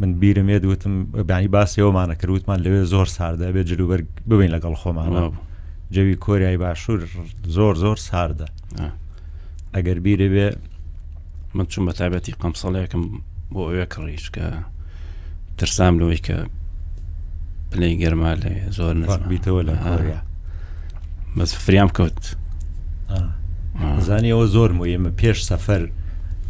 من بیرم ێت وتم بانی باسیەوەمانە کرد وتمان لەوێ زۆر ساردە بێت جلوبەر ببین لەگەڵ خۆمانە جەوی کۆریای باشوور زۆر زۆر ساردە ئەگەر بیرە بێ من چون بە تابەتی قەمسەڵێکم بۆ ئەوێ کڕیشکە ترسام لەوەی کە پلەی گەرما لەوێ زۆر نزم بیتەوە لە کۆریا بەس فریام کەوت زانی ئەوە زۆر مهمە پێش سەفەر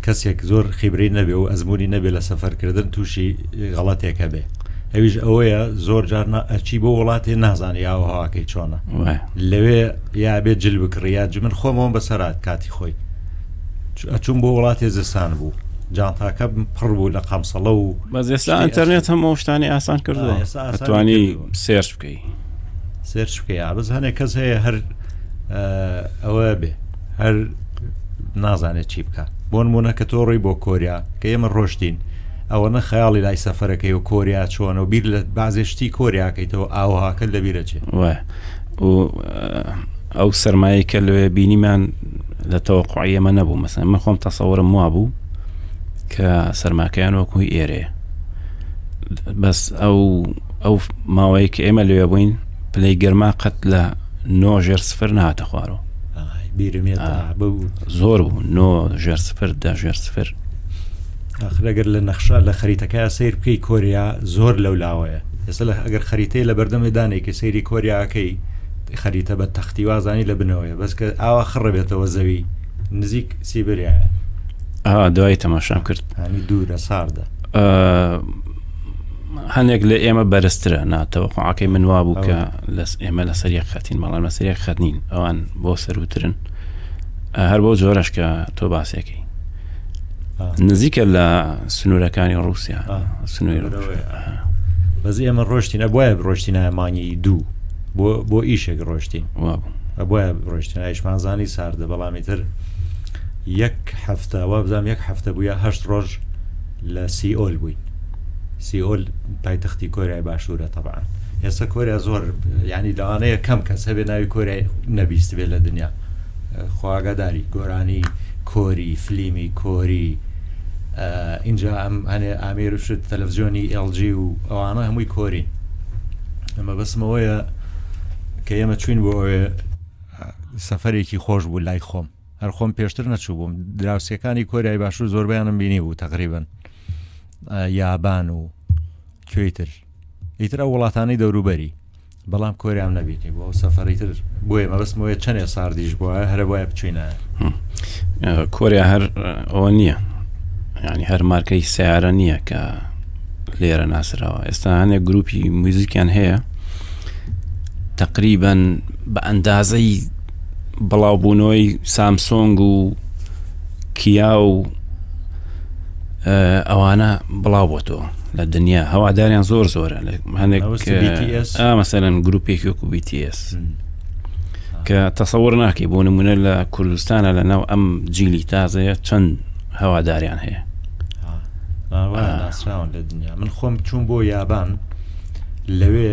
کەسێک زۆر خیبری نەبێ و ئەزمموی نەبێ لە سەفەرکردن تووشی غەڵەتێکە بێ ئەویش ئەوەیە زۆر جار ئەچی بۆ وڵاتی نازانانی یاوەهاکەی چۆنە لەوێ یا بێ جل بکڕیا ج من خۆمەوە بەسەرات کاتی خۆی ئەچوون بۆ وڵاتی زستان بوو جانتاکە پڕ بوو لە قامسەڵە و بەزێستا ئەتەرنێت هەموو شتانی ئاسان کردووە توانی سێرچ بکەی سێرچ بکەی عبز هەنێک کەس هەیە هەر ئەوە بێ هەر نازانێت چی بکە بۆ نمونە کە تۆ ڕۆی بۆ کۆریا کە ئێمە ڕۆشتین ئەوە نە خەیاڵی لای سەفەرەکەی و کۆریا چۆنە و بیر لە بازێ شتی کۆریاکەیتەوە ئاوهاکە لە بیرە چێ ئەو سرمایە کە لێ بینیمان لە تەوەقعی ئەمە نەبوو مەسن من خۆم تەسەوەرم وا بوو کە سەرماکەیان وەکوی ئێرێ بەس ئەو ئەو ماوەیە کە ئێمە لەوێ بووین پلەی گەرما قەت لە نۆ ژێر سفر ناتە خوارەوە زۆر بوو نۆ ژێر سفر دە ژێر سفر ئەخرەگەر لە نەخشە لە خەریتەکە سیر بکەی کۆریا زۆر لەو لاوەیە ئێستا لە ئەگەر خەریتەی لە بەردەمی دانێکی سەیری کۆریاکەی خەریتە بە تەختی وازانی لە بنەوەیە بەس کە ئاوا خڕبێتەوە زەوی نزیک سیبریایە دوای تەماشام کرد هەنی دوورە ساردە هەندێک لە ئێمە بەرزترە ناتەوە خواکەی من وا بوو کە لەس ئێمە لەسەر یەک خەتین بەڵام لەسەر یەک خەت نین ئەوان بۆ سەروترن هەر بۆ جۆرەش کە تۆ باسێکی نزیکە لە سنوورەکانی ڕوسیا سنووری بەز ئێمە ڕۆشتینە بۆیە ڕۆشتینە مانگی دوو بۆ بۆ ئیشێک ڕۆشتین بۆیە ڕۆشتینە ئیشمانزانی ساردە بەڵامی تر یەک هەفتەوە بزانام یەک هەفتە بووە هەشت ڕۆژ لە سیئۆل بووین سیئۆل پایتەختی کۆریای باشوورە تەبعاان ئێستا کۆریا زۆر ینی لەوانەیە کەم کەس هەبێ ناوی کۆریای نەبیست بێ لە دنیا خواگەداری گۆرانی کۆری فلیمی کۆری اینجا ئەم هەنێ ئامێر و شت تەلەڤزیۆنی LG و ئەوانە هەمووی کۆرین ئەمە بەسمەوەیە کە ئێمە چوین بۆ ئەوێ سەفەرێکی خۆش بوو لای خۆم هەر خۆم پێشتر نەچوو بووم دراوسەکانی کۆریای باشوور زۆربیانم بینی بوو تقریبن یابان و کوێتر ئیترا وڵاتانی دەوروبەری بەڵام کۆریان نەبیێتی بۆ سەفری تر بۆیە مەبستمەوەی چەندێ ساردیش بووە هەرە وایە بچینە کۆریا هەر ئەوە نییە ینی هەر مارکەی سیارە نییە کە لێرە ناسراوە ئێستا هەنێک گروپی موزیکیان هەیە تقریبان بە ئەندازەی بڵاوبوونەوەی سامسۆنگ و کیا و ئەوانە بڵاو بۆتەوە لە دنیا هەواداریان زۆر زۆرە هەندێک مەسەرەن گروپێکی وەکو BTS کە تەسەور ناکەی بۆ نمونە لە کوردستانە لە ناو ئەم جیلی تازەیە چەند هەواداریان هەیە من خۆم چوون بۆ یابان لەوێ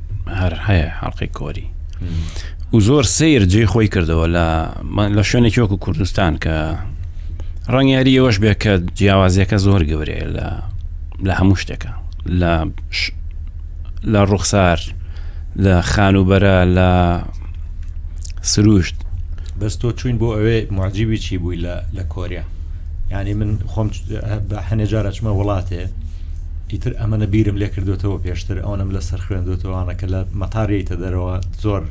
هەر هەیە حڵقی کۆری و زۆر سیر جێ خۆی کردەوە لە لە شوێنێکی وەکو کوردستان کە ڕەنگیاری ئەوەش بێ کە جیاوازیەکە زۆر گەورێ لە لە هەموو شتێکە لە لە ڕوخسار لە خانوبەرە لە سروشت بەس تۆ چوین بۆ ئەوێ معجیبی چی بووی لە لە کۆریا ینی من خۆم بە حەنێ جارەچمە وڵاتێ ئیتر ئەمەە بیرم لێ کردوێتەوە پێشتر ئەوەم لە سەر خوێندوێتەوەوانە کە لە مەتاریتە دەرەوە زۆر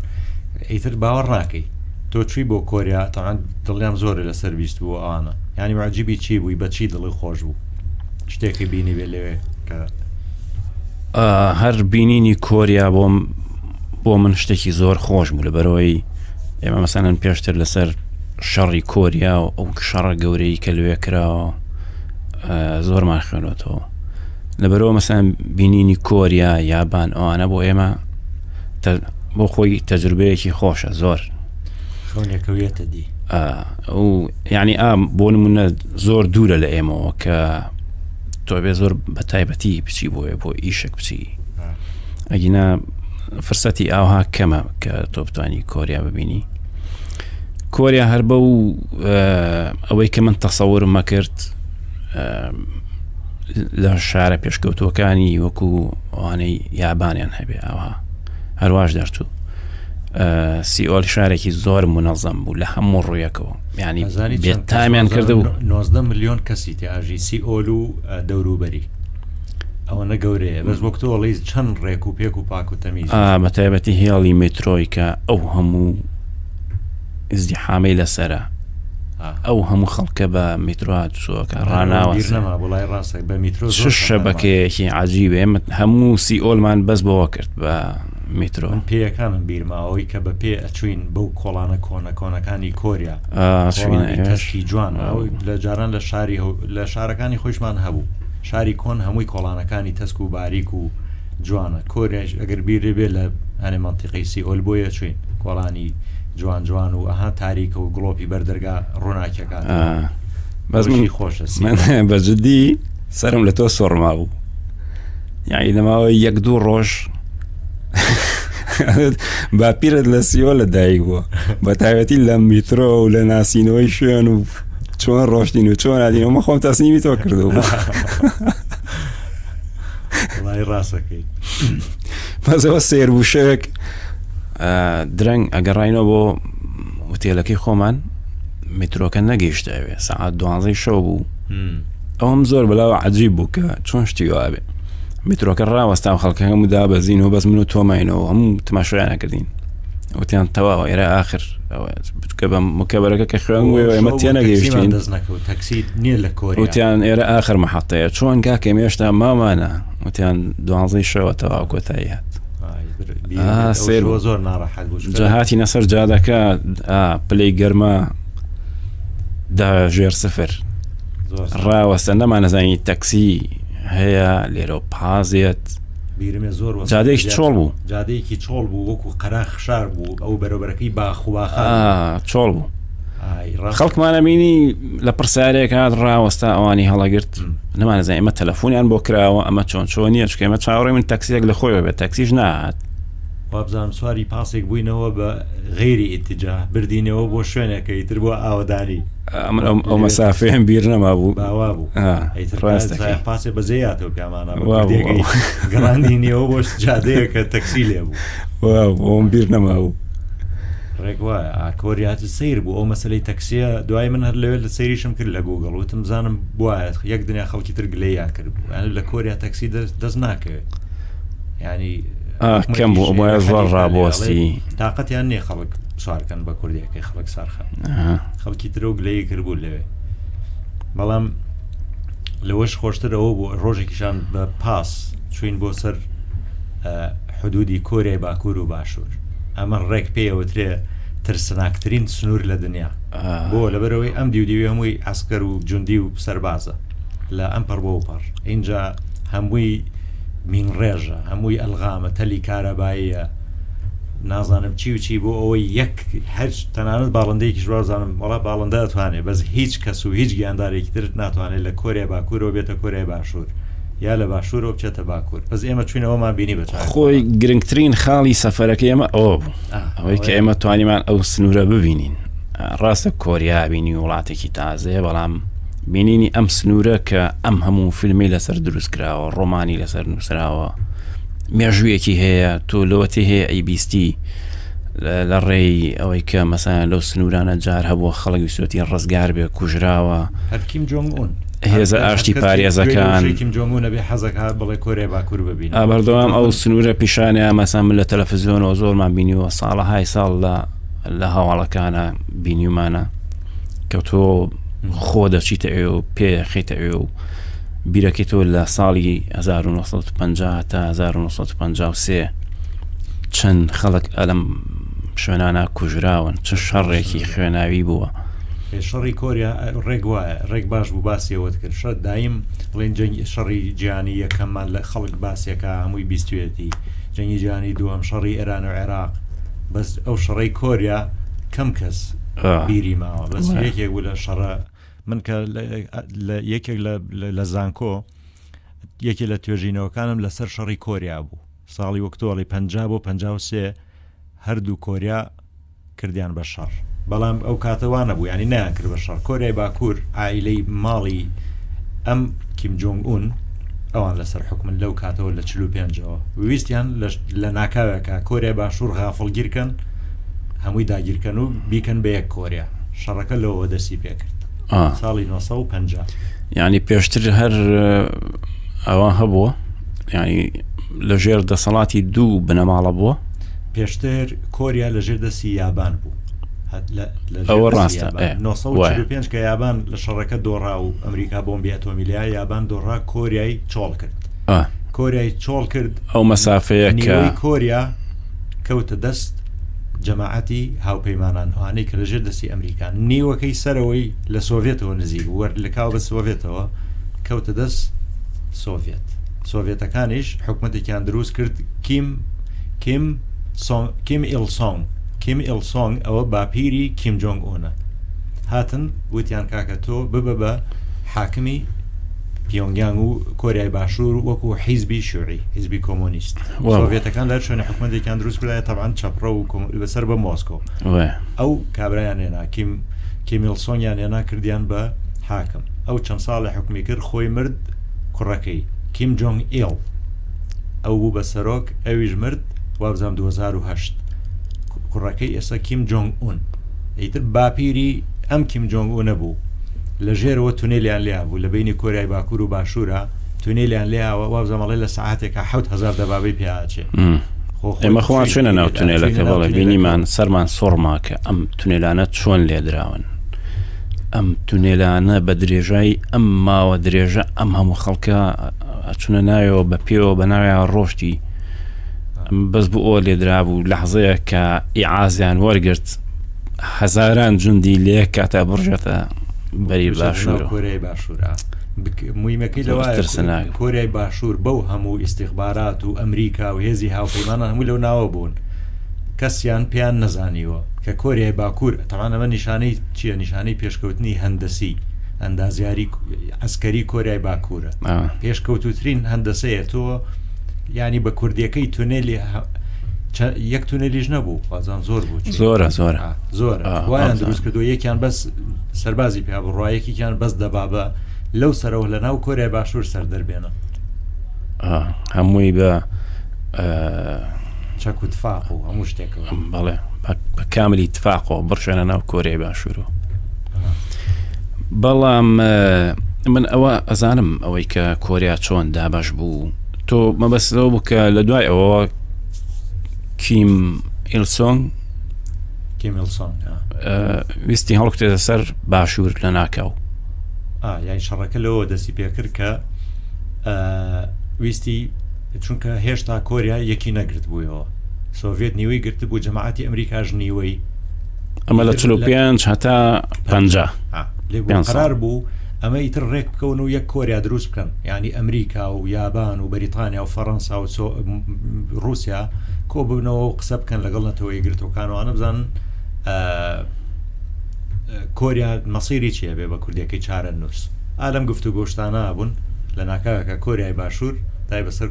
ئیتر باوەڕ ناکەی تۆ چی بۆ کۆریا تاان دڵیان زۆرە لە سەرویست بوو ئەوانە ینی واجیبی چی بووی بە چی دڵی خۆش بوو شتێکی بینی بێ لەوێ کە هەر بینینی کۆریا بۆم بۆ من شتێکی زۆر خۆش بوو لە بەرەوەی ئێمە مەسەەن پێشتر لەسەر شەڕی کۆریا و ئەو شەڕە گەورەی کە لێ کراوە زۆرمان خوێنەوەتەوە لەبەرەوە مەسان بینینی کۆریا یابان ئەوانە بۆ ئێمە بۆ خۆی تەجربەیەکی خۆشە زۆر خۆنەکەوێتە دی ئەو یعنی ئام بۆ نمونە زۆر دوورە لە ئێمەوە کە تۆ بێ زۆر بە تایبەتی بچی بۆیە بۆ ئیشک بچی ئەگینا فرسەتی ئاها کەمە کە تۆ بتانی کۆریا ببینی کۆریا هەر بە و ئەوەی کە من تەسەورم مەکرد لە شارە پێشکەوتوەکانی وەکو ئەوانەی یابانیان هەبێ ئەوها هەرواش دەرچوو سیئۆل شارێکی زۆر منەظەم بوو لە هەموو ڕویەکەوە ینی بێتامیان کرد و 90 میلیۆن کەسی تێژی سیئۆل و دەوروبەری ئەوەنە گەورەیە بەس وەک تۆڵی چەند ڕێک و پێک و پاک و تەمیز بەتایبەتی هێڵی مترۆی کە ئەو هەموو ئزدیحامی لەسرە ئەو هەموو خەڵکە بە میترۆات سوەکە ڕناوە وڵای ڕاستە بە میترۆ شەبەکەیەکی عجیبێ هەموو سی ئۆلمان بەس بەوە کرد بە میترۆ پێیەکانم بیرماەوەی کە بە پێ ئەچوین بەو کۆڵانە کۆنە کۆنەکانی کۆریا تەشکی جوان لە جاران لە شاری لە شارەکانی خۆشمان هەبوو شاری کۆن هەمووی کۆڵانەکانی تەسک و باریک و جوانە کۆرێش ئەگەر بیرێ بێ لە هەنێ منتیقی سیهۆل بۆیە چین کۆڵانی جوان جوان و ئەها تاریکە و گڵۆپی بەردەرگا ڕووناکیەکان بەزمنی خۆشە بەجددی سرم لە تۆ سۆڕما بوو یعنی نەماوە یەک دوو ڕۆژ باپیرت لە سیۆ لە دایک بووە بە تایبەتی لە میترۆ و لە ناسینەوەی شوێن و چۆن ڕۆشتین و چۆن نادینەوە مە خۆم تەسنیمی تۆ کردو وڵی ڕاستەکەیت بەزەوە سێر بوو شەوێک درەنگ ئەگەڕینەوە بۆ وتێلەکەی خۆمان میترۆکە نەگەیشتە ئەوێ سعات دوانزەی شەو بوو ئەوم زۆر بەلاوە عجیب بوو کە چۆن شتی وابێ میترۆکە ڕاوەستا و خەڵکەکە مدا بەزین و بەس من و تۆماینەوە هەموو تماشایانەکردین وتیان تەواوە ئێرە آخر کە بەم مکەبەرەکە کە خوێن بۆ ئێمە تێنەگەیشتین دەست نەکەوت تەکسیت نییە لە کۆری وتیان ئێرە ئاخر مححەتەیە چۆن کاکە مێشتا مامانە وتیان دوانزەی شەوە تەوا کۆتاییات سێر زۆر ناڕەحەت جاهاتی نەسەر جادەکە پلەی گەرما دا ژێر سفر ڕاوەستە نەمانەزانی تەکسی هەیە لێرە پازێت جادەیش چۆڵ بوو جادەیەکی چۆڵ بوو وەکو قەراخ خشار بوو ئەو بەرەبەرەکەی باخواخا چۆڵ بوو خەڵکمانە بینی لە پرسیارێک هاات ڕاوەستا ئەوانی هەڵەگرت نەمانزای ئمە تەلەفۆنیان بۆ کراوە ئەمە چۆن چۆنیە چکێمە چاوەڕێ من تەکسیەک لە خۆی بێت تەکسیش نهات وابزانم سواری پاسێک بووینەوە بە غێری ئیتجا بردینەوە بۆ شوێنەکەی تر بۆ ئاوادانی ئەمن ئەو مەسافەیەم بیر نەما بوو باوا بوو ڕاستەکەی پاسێ بەزێاتەوە پیامانە گەڕانی نیەوە بۆ جادەیە کە تەکسی لێ بوو بۆم بیر نەما بوو ڕێک وایە ئاکۆریات سیر بوو ئەو مەسلەی تەکسیە دوای من هەر لەوێت لە سەیریشم کرد لە گوگڵ وتم زانم بواە یەک دنیا خەڵکی تر گلەیان کرد بوو لە کۆریا تەکسی دەست ناکەوێت ینی کەم بوو ئەمە زۆر ڕابۆستی تااقەتیان نیە خەڵک سوارکەن بە کوردیەکەی خەڵک سارخە خەڵکی درۆ گلەیە کرد بوو لەوێ بەڵام لەوەش خۆشتر ئەوە بوو ڕۆژێکیشان بە پاس چوین بۆ سەر حدودی کۆریای باکوور و باشوور ئەمە ڕێک پێوترێ ترسناکترین سنوور لە دنیا بۆ لەبەرەوەی ئەم دیودیوی هەمووی ئەسکەر و جوندی و سەربازە لە ئەم پەڕ بۆ پەڕ اینجا هەمووی مین ڕێژە هەمووی ئەلغامە تەلی کارەباییە نازانم چی و چی بۆ ئەوەی یەک هەر تەنانەت باڵندەیەکی ژوازانم وڵا باڵندە دەتوانێت بەس هیچ کەس و هیچ گیاندارێکی ترت ناتوانێت لە کۆریا باکوورەوە بێتە کۆریای باشوور یا لە باشوورەوە بچێتە باکوور بەس ئێمە چوینەوەمان بینی بە خۆی گرنگترین خاڵی سەفەرەکە ئێمە ئەوە بوو ئەوەی کە ئێمە توانیمان ئەو سنوورە ببینین ڕاستە کۆریا بینی وڵاتێکی تازەیە بەڵام بینینی ئەم سنوورە کە ئەم هەموو فیلمی لەسەر دروست کراوە ڕۆمانی لەسەر نووسراوە مێژوویەکی هەیە تۆ لەوەتی هەیە ئەی بیستی لە ڕێی ئەوەی کە مەسان لەو سنوورانە جار هەبووە خەڵک وسوەتی ڕزگار بێ کوژراوە هەرکیم جۆنگون هێزە ئاشتی پارێزەکان جۆنگونەبێ حەزەکە بڵێ کۆرێ باکوور ببین ئابەردەوام ئەو سنوورە پیشانە مەسان من لە تەلەفزیۆنەوە زۆرمان بینیوە ساڵە های ساڵ لە لە هەواڵەکانە بینیمانە کەوتۆ خۆ دەچیتە ئەوێ و پێخیتە ئەوێ و بیرەکەی تۆ لە ساڵی 1950 تا 1953 چەند خەڵک ئەلم شوێنانە کوژراون چ شەڕێکی خوێناوی بووە شەڕی کۆریا ڕێک وایە ڕێک باش بوو باسیەوەت کرد شە دایم بڵێن جەنگ شەڕی جیانی یەکەممان لە خەڵک باسیەکە هەمووی بیستێتی جەنگی جیانی دووەم شەڕی ئێران و عێراق بەس ئەو شەڕی کۆریا کەم کەس بیری ماوە بەس یەکێک بوو لە شەڕە من کە یەکێک لە زانکۆ یەکێ لە توێژینەوەکانم لەسەر شەڕی کۆریا بوو ساڵی وەکتۆڵی پ بۆ پ سێ هەردوو کۆریا کردیان بە شەڕ بەڵام ئەو کاتەوانە بوو ینی نیان کرد بە شەڕ کۆریای باکوور ئایلەی ماڵی ئەم کیم جۆنگ ئون ئەوان لەسەر حکومن لەو کاتەوە لە چلو پێنجەوە ویستیان لە ناکاوێکە کۆریای باشوور غافڵگیرکەن هەمووی داگیرکەن و بیکەن بە یەک کۆریا شەڕەکە لەوە دەستی پێکرد ساڵی 1950 ینی پێشتر هەر ئەوە هەبووە ینی لە ژێر دەسەڵاتی دوو بنەماڵە بووە پێشتر کۆریا لە ژێر دەستی یابان بوو ئەوە ڕاستە 1945 کە یابان لە شەڕەکە دۆڕا و ئەمریکا بۆمبی ئەتۆمیلیا یابان دۆڕا کۆریای چۆڵ کرد کۆریای چۆڵ کرد ئەو مەسافەیە کە کۆریا کەوتە دەست جەماعەتی هاوپەیمانان ئەوانەی کە لەژێر دەستی ئەمریکان نیوەکەی سەرەوەی لە سۆڤێتەوە نزیک وەر لەکاو بە سۆڤێتەوە کەوتە دەست سۆڤێت سۆڤێتەکانیش حکوومەتێکیان دروست کرد کیم کیم کیم ئیلسۆنگ کیم ئیلسۆنگ ئەوە باپیری کیم جۆنگ ئۆنە هاتن وتیان کاکە تۆ ببە بە حاکمی پیۆنگیانگ و کۆریای باشوور وەکو حیزبی شوعی حیزبی کۆمۆنیست سۆڤێتەکان لەر شوێنە حکوومەتێکیان دروست کرایە تەبان چەپڕە و بەسەر بە مۆسکۆ ئەو کابرایان هێناکیم کیمیلسۆنیان هێنا کردیان بە حاکم ئەو چەند ساڵی حکومی کرد خۆی مرد کوڕەکەی کیم جۆنگ ئێڵ ئەو بوو بە سەرۆک ئەویش مرد وابزانام 2010 کوڕەکەی ئێستا کیم جۆنگ ئون ئیتر باپیری ئەم کیم جۆنگ ئونە بوو لە ژێرەوە تونێلیان لێ هەبوو لە بەینی کۆریای باکوور و باشوورا تونێلیان لێ ئاوە وابزانم ئەڵێ لە سەعاتێکا حەوت هەزار دەبابەی پێ ئاچێ ئێمە خۆمان چوێنە ناو تونێلەکە بەڵێ بینیمان سەرمان سۆڕما کە ئەم تونێلانە چۆن لێدراون ئەم تونێلانە بە درێژایی ئەم ماوە درێژە ئەم هەموو خەڵکە ئەچونە ناوەوە بە پێوە بە ناویان ڕۆشتی بەس بۆ ئەوە لێدرا بوو لەحزەیە کە ئیعازیان وەرگرت هەزاران جوندی لەیەک کاتا بڕژێتە بەری باشوور کۆریای باشوورە مویمەکەی لەواترسنا کۆریای باشوور بەو هەموو ئیسیخبارات و ئەمریکا و هێزی هاوپەیمانە هەموو لەو ناوە بوون کەسیان پێیان نەزانیوە کە کۆریای باکوور تەوانەمە نیشانەی چیە نیشانەی پێشکەوتنی هەندەسی ئەندازیاری ئەسکەری کۆریای باکوورە پێشکەوتوترین هەندەسەیە تۆ ینی بە کوردیەکەی تونێلی یەک تونەلیش نەبوو بازان زۆر بوو زۆرە زۆرە زۆر وایان دروست کردو یەکیان بەس سەربازی پێ بڕایەکیان بەس دەبابە لەو سەرەوە لە ناو کۆریای باشوور سەر دەربێنە هەمووی بە چەک و تفاق و هەموو شتێکەوە بەڵێ بە کاملی تفاقەوە بڕشێنە ناو کۆریای باشوور و بەڵام من ئەوە ئەزانم ئەوەی کە کۆریا چۆن دابش بوو تۆ مەبەست لەوە بوو کە لە دوای ئەوەوە کیم ئیلسۆنگ کیم ئیلسۆنگ ویستی هەڵکتێتە سەر باشوور لە ناکاو یای شەڕەکە لەوە دەستی پێکرد کە ویستی چونکە هێشتا کۆریا یەکی نەگرت بوویەوە سۆڤێت نیوەی گرت بوو جەماعەتی ئەمریکاش نیوەی ئەمە لە چ پێ هەتا پ لێ قرار بوو ئەمە ئیتر ڕێک بکەون و یەک کۆریا دروست بکەن یانی ئەمریکا و یابان و بەریتانیا و فەڕەنسا و ڕوسیا کۆ ببنەوە و قسە بکەن لەگەڵ نەتەوەی گرتوەکانوانە بزان کۆریا مەسیری چیە بێ بە کوردەکەی چارە نووس ئالم گفتو گۆشتانە بوون لە ناکاکە کۆریای باشوور دای بەسەر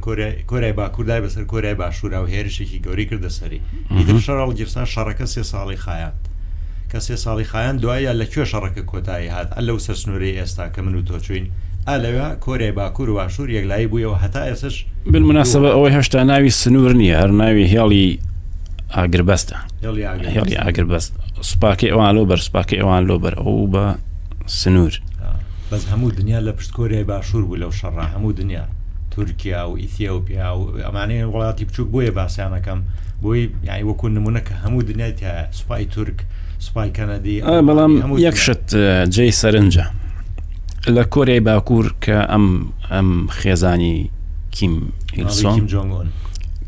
کۆریای باکوور دای بەسەر کۆریای باشوورا و هێرشێکی گەوری کردە سەری ئیدر شەڕڵ گیرسان شەڕەکە سێ ساڵی خایات کە سێ ساڵی خایان دوایە لە کوێ شەڕەکە کۆتایی هات ئە لەو سەرسنورەی ئێستا کە من و تۆ چوین ئە لەوێ کۆریای باکور و باشور یەکلایی بویەوە هەتا ئێستش بالمناسبە ئەوەی هەشتا ناوی سنور نیە هەر ناوی هێڵی ئاگربەستە هێڵی ئاگربەست سوپاکەی ئەوان لۆ بەر سوپاکەی ئەوان لۆ بەر ئەو بە سنوور بەس هەموو دنیا لە پشت کۆریای باشوور بوو لەو شەڕا هەموو دنیا تورکیا و ئیثیۆپیا و ئەمانەیە وڵاتی بچووک بۆیە باسییانەکەم بۆی یای وەکو نمونە کە هەموو دنیای تیا سوپای تورک سوپای کەنەدی بەڵام یەک شت جێی سەرنجە لە کۆریای باکوور کە ئەم ئەم خێزانی کیم ئیلسۆن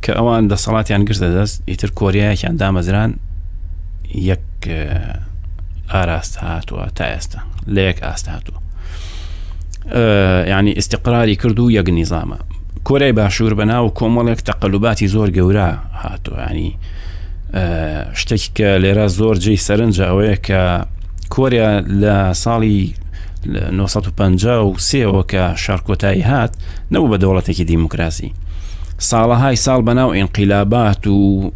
کە ئەوان دەسەڵاتیان گرتە دەست ئیتر کۆریایەکیان دامەزران یەک ئاراست هاتووە تا ئێستا لە یەک ئاست هاتووە ینی ئیسقراری کرد و یەک نیزامە کۆرای باشوور بە ناو کۆمەڵێک تەقلوباتی زۆر گەورە هاتووە ینی شتێک کە لێرە زۆر جێی سەرنجە ئەوەیە کە کۆریا لە ساڵی 1950ەوە کە شارکۆتایی هات نەبوو بە دەوڵەتێکی دیموکراسی ساڵەهای ساڵ بەناو ئینقیلابات و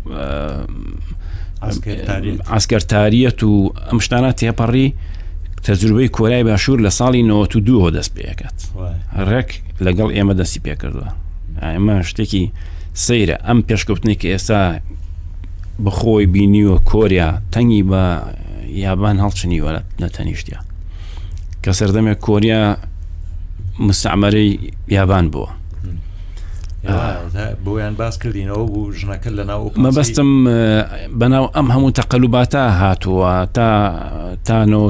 ئاسکەرتاریەت و ئەم شتانە تێپەڕی تەجروبەی کۆرای باشوور لە ساڵی 92 دەست پێکات ڕێک لەگەڵ ئێمە دەستی پێکردووە ئەمە شتێکی سەیرە ئەم پێشکەوتنەی کە ئێستا بەخۆی بینیوە کۆریا تەنگی بە یابان هەڵچنیوە لە تەنیشتیا کە سەردەمێک کۆریا مستعمەرەی یابان بووە بۆیان باس کردینەوە بوو ژنەکە لە ناو مەبەستم بەناو ئەم هەموو تەقەلوباتە هاتووە تا تانەوە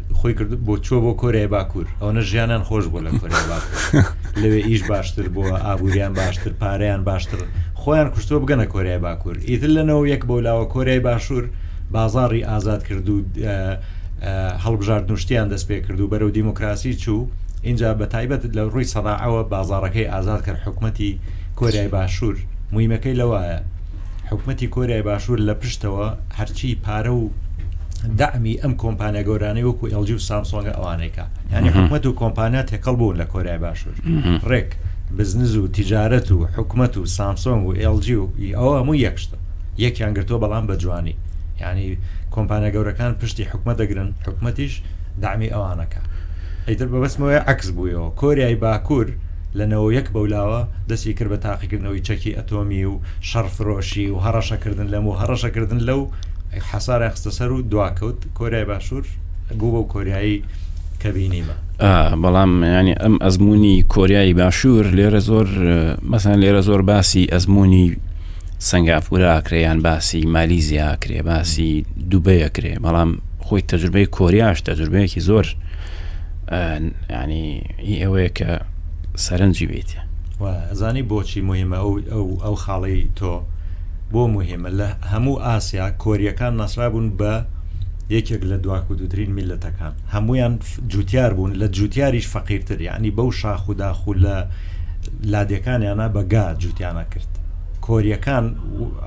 خۆی کرد بۆ چوە بۆ کۆریای باکوور ئەوە ژیانان خۆش بۆ لە کۆریا باکوور لەوێ ئیش باشتر بۆ ئابووریان باشتر پاریان باشتر خۆیان کوشتووە بگەنە کۆریای باکوور ئیتر لەنەوە یەک بەولاوە کۆریای باشوور بازاری ئازاد کرد و هەڵبژارد نوشتیان دەست پێ کرد و بەرەو دیموکراسی چوو اینجا بە تایبەت لە ڕووی سەناعەوە بازارەکەی ئازاد کرد حکوومەتی کۆریای باشوور مویمەکەی لەوایە حکومەتی کۆریای باشوور لە پشتەوە هەرچی پارە و دەعمی ئەم کۆمپانیا گەورانەی وەکو ئەلجی و سامسۆنگە ئەوانێکە یعنی حکومت و کۆمپانیا تێکەڵ بوون لە کۆریای باشوور ڕێک بزنز و تجارەت و حکومت و سامسۆنگ و ئەلجی و ئەوە هەموو یەکشتە یەکیان گرتووە بەڵام بە جوانی یعنی کۆمپانیا گەورەکان پشتی حکومت دەگرن حکومتیش دامی ئەوانەکە ئەیتر بەبستمەوەی عکس بوویەوە کۆریای باکوور لە نەوە یەک بەولاوە دەستی کرد بە تاقیکردنەوەی چەکی ئەتۆمی و شەڕ فرۆشی و هەڕەشەکردن لەم و هەڕەشەکردن لەو حەسارە خستە سەر و دواکەوت کۆریای باشوور بوو بەو کۆریایی کە بینیمە بەڵام ینی ئەم ئەزمموی کۆریایی باشوور لێرە زۆر مەسان لێرە زۆر باسی ئەزمموی سنگافوراکرێیان باسی مالیزیا کرێ باسی دوبەیە کرێ بەڵام خۆی تەجربەی کۆریاش تەجربەیەکی زۆر یانی ئی ئەوەیە کە سەرنجی بێتە زانی بۆچی مهمە ئەو ئەو ئەو خاڵی تۆ بۆ مهمە لە هەموو ئاسیا کۆریەکان ناسرابوون بە یەکێک لە دواکو دوترین میلەتەکان هەمویان جوتیار بوون لە جوتیاریش فەقیرتر یعنی بەو شاخ و داخ و لە لادێکانیانە بەگا جوتیانە کرد کۆریەکان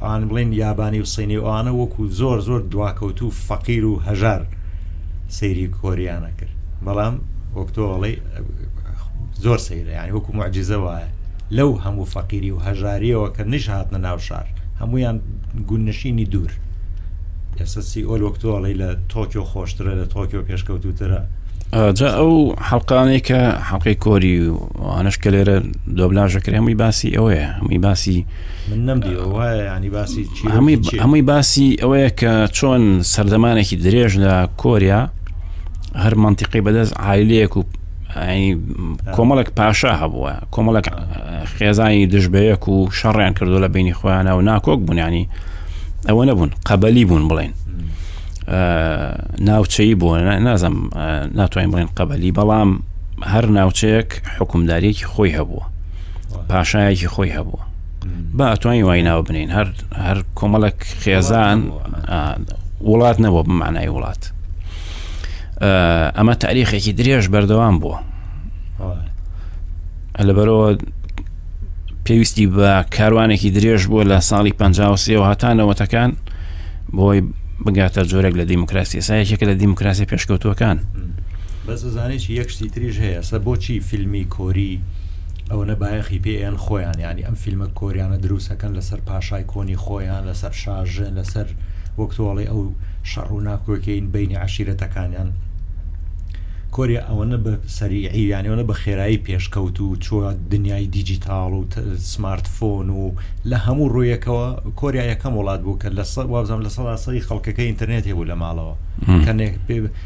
ئان بڵین یابانی و سینی ئەوانە وەکو زۆر زۆر دواکەوتو فەقیر و هەژار سەیری کۆریانە کرد بەڵام وەک تۆ ئەڵێ زۆر سەیرە یانی وەکو معجززە وایە لەو هەموو فەقیری و هەژاریەوە کە نش هاتنە ناو شار هەمویان گونشینی دوور ئێستا سیئۆل وەک تۆڵی لە تۆکیۆ خۆشترە لە تۆکیۆ پێشکەوتوترە جا ئەو حڵقانەی کە حڵقی کۆری و ئەنشکە لێرە دۆبلاژەکرێمی باسی ئەوەیە هەمی باسی من نەم دیوە وایە ینی باسی هەمووی باسی ئەوەیە کە چۆن سەردەمانێکی درێژ لە کۆریا هەر منتیقی بەدەست عیلەیەک و کۆمەڵک پاشا هەبووە کۆمەڵک خێزانی دژبەیەک و شەڕیان کردو لە بینی خۆیانە و ناکۆک بوونانی ئەوە نەبوون قەبەلی بوون بڵێن ناوچەی بۆ نازم ناتوانین بڵێن قەبەلی بەڵام هەر ناوچەیەک حکومداریەکی خۆی هەبووە پاشایەکی خۆی هەبوو با ئەتوانین وای ناوە بنین هەر هەر کۆمەڵک خێزان وڵات نەبوو بمانای وڵات ئەمە تاریخێکی درێژ بەردەوام بووە لەبەرەوە پێویستی بە کاروانێکی درێژ بووە لە ساڵی 1950 و هاتانەوەتەکان بۆی بگاتە جۆرێک لە دیموکراسی سایەکێک لە دیموکراسی پێشکەوتوەکان بەزانێکی یەکشتی تریژ هەیە سە بۆچی فیلمی کۆری ئەونە بایەخی پێیان خۆیان ینی ئەم فیلمە کۆریانە دروستەکەن لەسەر پاشای کۆنی خۆیان لەسەر شاژن لەسەر وەک تۆڵی ئەو شەڕ و ناکۆکین بینی عشیرەتەکانیان کۆریا ئەوەنە بە سەریعی یانەوەە بە خێرایی پێشکەوت و چوە دنیای دیجیتاڵ و سمارت فۆن و لە هەموو ڕویەکەوە کۆریا یەکەم وڵات بوو کە لە وابزانام لە سەداسەی خەڵکەکە ئینتەرنێتی بوو لە ماڵەوە کەنێک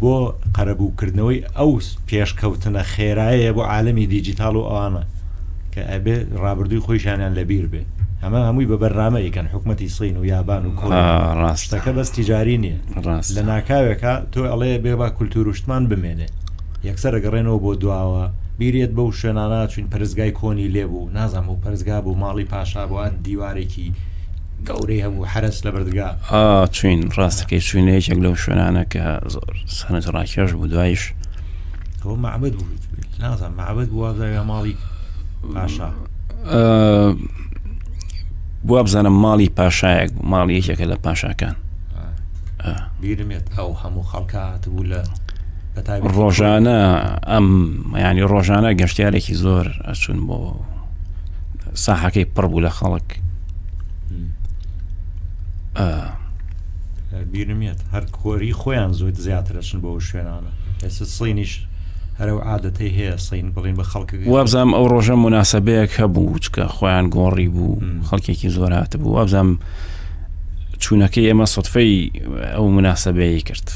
بۆ قەرەبووکردنەوەی ئەو پێشکەوتنە خێرایە بۆ عالمی دیجیتال و ئەوانە کە ئەبێ ڕابردووی خۆیشانیان لەبیر بێ ئەمە هەمووی بە بەرنامە ئەیکەن حکوومەتتی سین و یابان و کۆ ڕاستەکە بەس تیجاری نییە ڕاست لە ناکاوێکە تۆ ئەڵەیە بێ با کولتور و شتمان بمێنێ یەکسەر ئەگەڕێنەوە بۆ دواوە بیرێت بەو شوێنانە چون پرزگای کۆنی لێبوو نازانم و پرزگا بوو ماڵی پاشا بووە دیوارێکی گەورەی هەبوو حەرەس لە بەردگا. ئا چوین ڕاستەکەی چوینە یەکێک لەو شوێنانە کە زۆر سەنت ڕاکێش بوو دوایش ئەوە معبد بوو نازان معبد بوو وازاوی ماڵی پاشا بۆ بزانە ماڵی پاشایەک بوو ماڵی یەکێکە لە پاشاکان بیرمێت ئەو هەموو خەڵکات بوو لە ڕۆژانە ئەم ینی ڕۆژانە گەشتارێکی زۆر ئەچون بۆ ساحەکەی پڕ بوو لە خەڵک بیرمیت هەر کۆری خۆیان زۆت زیاترەچن بۆ شوێنانە ئێستا سڵینیش هەرە و عادەتی هەیە سین بڵین بە خەڵک وابزانام ئەو ڕۆژە مناسبەیەک هەبوو چکە خۆیان گۆڕی بوو خەڵکێکی زۆر هات بوو وابزانام چوونەکەی ئێمە سەدفەی ئەو مناسبەیە کرد.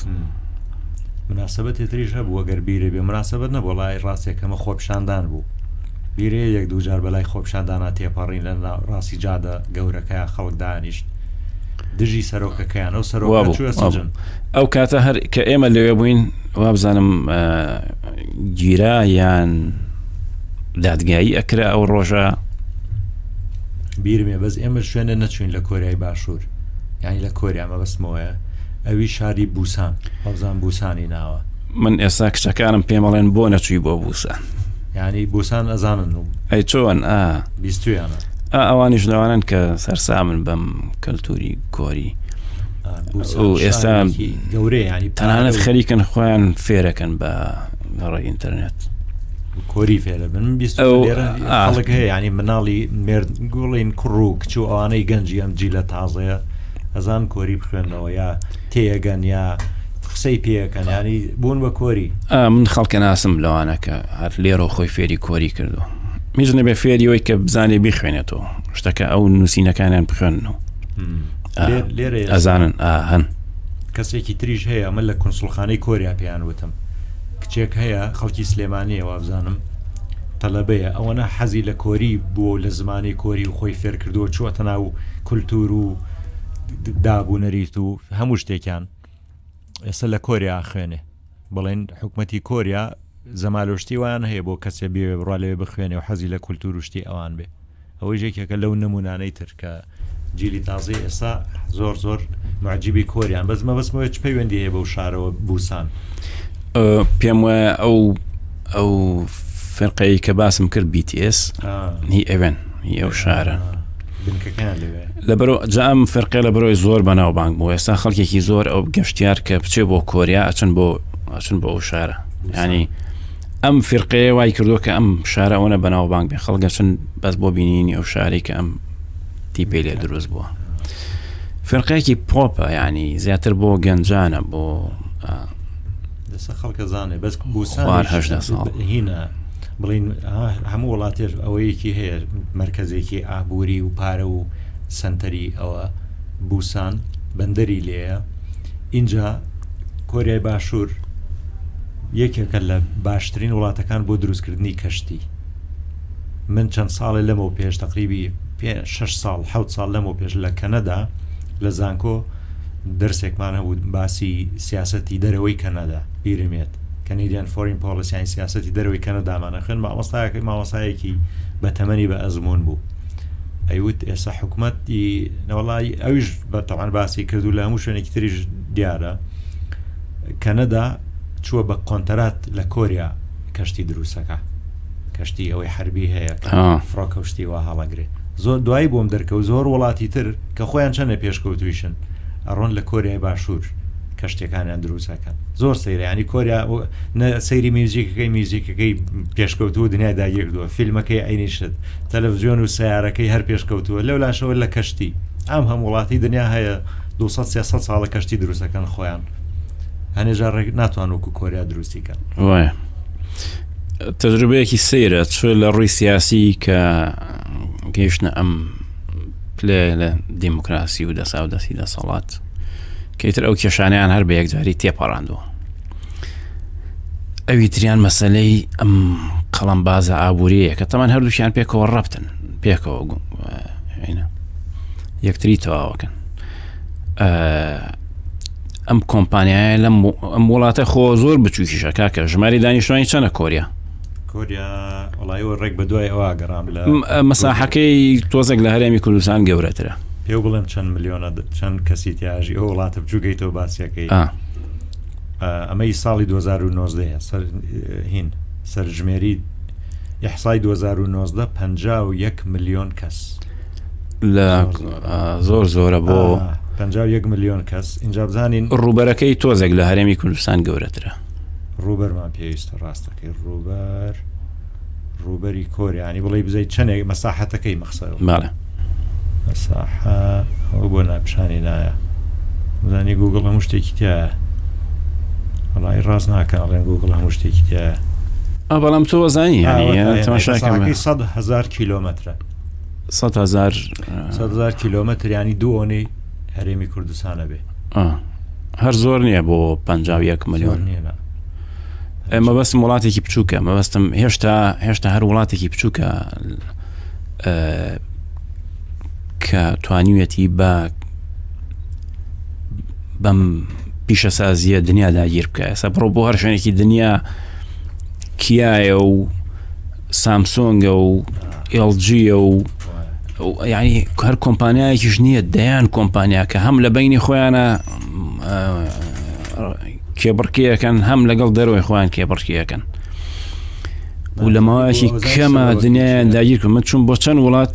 مناسبەتی تریش هەبوو گەر بیرە بێ مناسبەت نەبوو لای ڕاستێکەمە خۆپشاندان بوو بیرەیە یەک دوو جار بەلای خۆپیشاندانا تێپەڕین لە ڕاستی جادە گەورەکە خەڵک دانیشت دژی سەرۆکەکەیان ئەو سەرۆکچوەسەجن ئەو کاتە هەر کە ئێمە لەوێ بووین وابزانم گیرا یان دادگایی ئەکرا ئەو ڕۆژە بیرمێ بەس ئێمە شوێنە نەچوین لە کۆریای باشوور یانی لە کۆریا مەبستمەوەە ئەوی شاری بوسان هەڵزان بوسانی ناوە من ئێستا کچەکانم پێمەڵێن بۆ نەچووی بۆ بوسان یانی بوسان ئەزانن و ئەی چۆن ئا بیستویانە ئا ئەوانیش لەوانن کە سەرسامن بەم کەلتوری کۆری ئێستا گەورە ینی تەنانەت خەریکن خۆیان فێرەکەن بە گەڕی ئینتەرنێت کۆری فێرە بن خەڵک هەیە ینی مناڵی مرد گوڵین کوڕ و کچ و ئەوانەی گەنجی ئەم جی لە تازەیە ئەزان کۆری بخوێندنەوە یا تێگەن یا قسەی پێەکەن ینی بوون بە کۆری من خەڵکە ناسم لەوانە کە هەر لێرە خۆی فێری کۆری کردو میز نەبێ فێریەوەی کە بزانێ بیخوێنێتەوە شتەکە ئەو نووسینەکانیان بخوێن و لێرە ئەزانن هەن کەسێکی تریش هەیە من لە کنسڵخانەی کۆریا پێیان وتم کچێک هەیە خەڵکی سلێمانەیە وابزانم تەلەبەیە ئەوەنە حەزی لە کۆری بووە لە زمانی کۆری و خۆی فێرکردووە چوەتە ناو کولتور و داب و نەریت و هەموو شتێکیان ئێستا لە کۆریا خوێنێ بڵێن حکوومەتی کۆریا زەمالۆشتی وان هەیە بۆ کەسێ بێ بڕا لەوێ بخوێنێ و حەزی لە کولتور و شتی ئەوان بێ ئەوەی ژێکێکە لەو نمونانەی تر کە جیلی تازی ئێستا زۆر زۆر معجیبی کۆریان بەس مەبەستمەوە چ پەیوەندی هەیە بەو شارەوە بوسان پێم وایە ئەو ئەو فرقەیە کە باسم کرد BTS هی ئەوێن یو شارە لەبەرو جام فرقێ لە برۆی زۆر بەناو بانک بۆ ئێستا خەڵکێکی زۆر ئەو گەشتیار کە بچێ بۆ کۆریا ئەچن بۆ ئەچن بۆ ئەو شارە ینی ئەم فرقەیە وای کردو کە ئەم شارە ئەوە بەناو بانک بێ خەڵگەچن بەس بۆ بینینی ئەو شاری کە ئەم تیپی لێ دروست بووە فرقەیەکی پۆپە ینی زیاتر بۆ گەنجانە بۆ خەڵکە زانێ بەس بوسان هینە بڵین هەموو وڵاتێش ئەوەیەکی هەیە مرکزێکی ئابووری و پارە و سنتەری ئەوە بوسان بەندەری لێە اینجا کۆریای باشوور یەکێکە لە باشترین وڵاتەکان بۆ دروستکردنی کەشتی من چەند ساڵێ لەمەوە پێش تقریبی 6 ساڵ ح ساڵ لەمەوە پێش لە کەنەدا لە زانکۆ دەرسێکمان هەبوو باسی سیاستی دەرەوەی کەنەدا بیرمێت کەنیدیان فۆرین پۆلیسیانی سیاستی دەرەوەی کەنەدامانە خوێن مامۆستایەکە مامۆستایەکی بە تەمەنی بە ئەزمون بوو ئەیوت ئێستا حکوومەتی نەوەڵی ئەویش بە تەوان باسی کردو لە هەموو شوێنێکی تریش دیارە کەنەدا چووە بە قۆنتەرات لە کۆریا کەشتی دروستەکە کەشتی ئەوەی حربی هەیە فڕۆکە و شتی وا هەڵەگرێ زۆر دوایی بۆم دەرکەوت زۆر وڵاتی تر کە خۆیان چەندە پێشکەوتویشن ئەڕۆن لە کۆریای باشوور کەشتەکانیان دروستەکەن زۆر سەیرانی کۆریا سەیری میوزیکەکەی میوزیکەکەی پێشکەوتوو دنیا داگیردووە فیلمەکەی عینیشت تەلەڤزیۆن و سیارەکەی هەر پێشکەوتووە لەو لاشەوە لە کەشتی ئەم هەم وڵاتی دنیا هەیە 200 ساڵە کەشتی دروستەکەن خۆیان هەنێجار ڕێک ناتوان وکو کۆریا دروستیکەن وایە تەجروبەیەکی سەیرە چ لە ڕووی سیاسی کە گەیشتە ئەم پلێ لە دیموکراسی و دەسا و دەستی دەسەڵات کەیتر ئەو کێشانیان هەر بە یەکجاری تێپەڕاندووە ئەوی تریان مەسلەی ئەم قەڵم بازە ئابووریە کە تەمان هەردووشیان پێکەوە ڕەبتن پێکەوە یەکتری تەواوەکەن ئەم کۆمپانیایە لەم ئەم وڵاتە خۆ زۆر بچوکیشە کاکە ژماری دانیشتوانی چەنە کۆریا کۆریا وڵایەوە ڕێک بە دوای ئەوە گەڕام لە مەساحەکەی تۆزێک لە هەرێمی کوردستان گەورەترە پێ بڵێم چەند ملیۆنە چەند کەسی تیاژی ئەو وڵاتە بچووکەیتەوە باسیەکەی ئەمەی ساڵی 2009 سەر هین سەرژمێری یحسای 2009 پ یەک ملیۆن کەس لە زۆر زۆرە بۆ پ ملیۆن کەس اینجا بزانین ڕوبەرەکەی تۆزێک لە هەرێمی کوردستان گەورەترە ڕوبەرمان پێویستە ڕاستەکەی ڕوبەر ڕوبەری کۆریانی بڵی بزای چەندێک مەساحەتەکەی مەخسە ماڵە مەساحە ئەو بۆ ناپشانی نایە زانی گوگڵ هەموو شتێکی تیا وڵی ڕاست ناکە ئەڵێن گوگڵ هەموو شتێکی تیا ئە بەڵام تۆ زانانی تەماشاکەی 100 هزار کیلومترە هزار کیلومتر ینی دوۆنی هەرێمی کوردستانە بێ هەر زۆر نییە بۆ پ ملیۆن نیە ئەمە بەس وڵاتێکی بچووکە مەبەستم هێشتا هێشتا هەر وڵاتێکی بچووکە کە توانیویەتی بە بەم پیشەسازیە دنیا داگیر بکە ئێستا بڕۆ بۆ هەر شوێنێکی دنیا کیایە و سامسۆنگە و ئێڵجیە و یعنی هەر کۆمپانیایەکیش نییە دەیان کۆمپانیاکە هەم لە بینی خۆیانە کێبڕکیەکەن هەم لەگەڵ دەرەوەی خۆیان کێبڕکیەکەن و لە ماوەیەکی کەمە دنیایان داگیرکە من چون بۆ چەند وڵات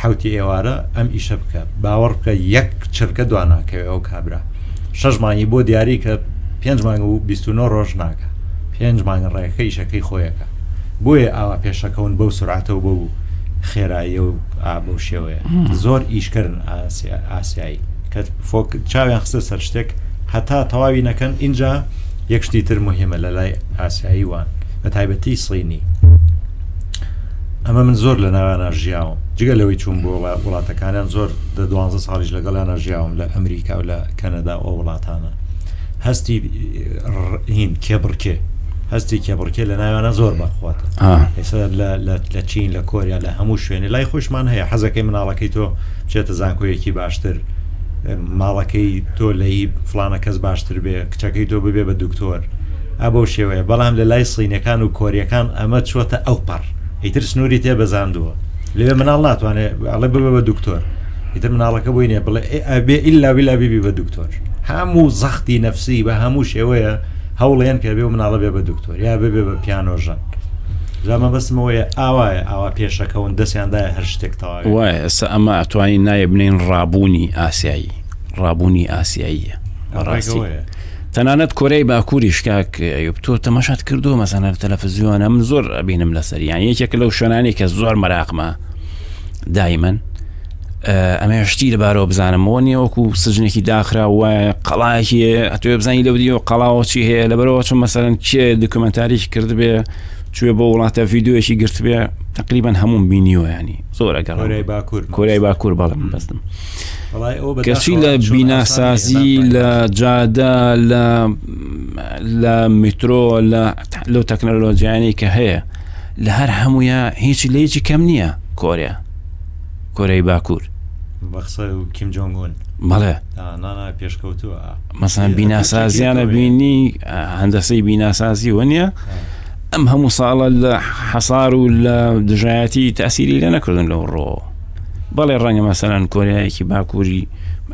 حەوتی ئێوارە ئەم ئیشە بکە باوەڕ بکە یەک چرکە دوا ناکەوێ ئەو کابرا شەش مانگی بۆ دیاری کە پێنج مانگ و 29 ڕۆژ ناکە پێنج مانگ ڕێەکە ئیشەکەی خۆیەکە بۆیە ئاوا پێشەکەون بەو سرعاتەوە بە و خێراییە و بەو شێوەیە زۆر ئیشکردن ئاسیایی کە فۆک چاویان خستە سەر شتێک هەتا تەواوی نەکەن اینجا یەکشتی تر مهمە لە لای ئاسیایی وان بە تایبەتی سینی ئەمە من زۆر لە ناویانا ژیاوم جگە لەوەی چوون بۆ وڵاتەکانیان زۆر دە دوانزە ساڵیش لەگەڵیانا ژیاوم لە ئەمریکا و لە کەنەدا ئەو وڵاتانە هەستی هین کێبڕکێ هەستی کێبڕکێ لە ناویانە زۆر بەخواتە ئێستا لە چین لە کۆریا لە هەموو شوێنی لای خۆشمان هەیە حەزەکەی مناڵەکەی تۆ بچێتە زانکۆیەکی باشتر ماڵەکەی تۆ لەی فلانە کەس باشتر بێ کچەکەی تۆ ببێ بە دکتۆر ئا بەو شێوەیە بەڵام لە لای سینەکان و کۆریەکان ئەمە چۆتە ئەو پەڕ ئیتر سنووری تێ بەزاندووە لەوێ مناڵ ناتوانێت ئەڵێ ببە بە دکتۆر ئیتر مناڵەکە بووی نێ بڵێ ئەبێ ئللا ولا بیبی بە دکتۆر هەموو زەختی نەفسی بە هەموو شێوەیە هەوڵێن کە بێ و مناڵە بێ بە دکتۆر یا ببێ بە پیانۆژەن زامە بەسمەوەیە ئاوایە ئاوا پێشەکەون دەستیاندای هەر شتێک تەواوە وایە ئەسا ئەمە ئەتوانی نایە بنین ڕابوونی ئاسایی ڕابوونی ئاساییە ڕاستی تەنانەت کۆرەی باکووریش کاک ئەیوب تۆ تەماشات کردو مەسەنەر تەلەفزیۆنە من زۆر ئەبینم لەسەر یان یەکێک لەو شوێنانی کە زۆر مەراقمە دایمەن ئەمێ شتی لەبارەوە بزانم بۆ نیە وەکو سجنێکی داخرا وایە قەڵایەکی ئەتوێ بزانانی لە دیەوە قەڵاوەچی هەیە لەبەرەوە چون مەسەرەن کێ دکمنتاریش کردبێ کوێ بۆ وڵاتە یددیوەکی گرتبێ تقریبان هەموم بینیوەیانی زۆرە گەڕۆی باکوور کۆرای باکوور بەڵم بەستم. کەچی لە بیناسازی لە جادە لە لە میترۆ لە لەو تەکنەلۆجیانی کە هەیە لە هەر هەمویە هیچ لە هیچی کەم نییە کۆریا کۆرەی باکوور کیم جۆنگون بەڵێ پێشکەوتووە مەسان بیناسازیانە بینی هەندەسەی بیناسازی وە نیە ئەم هەموو ساڵە لە حەسار و لە دژایەتی تاسیری لە نەکردن لەو ڕۆ بەڵێ ڕەنگە مەسەلەن کۆریایەکی باکووری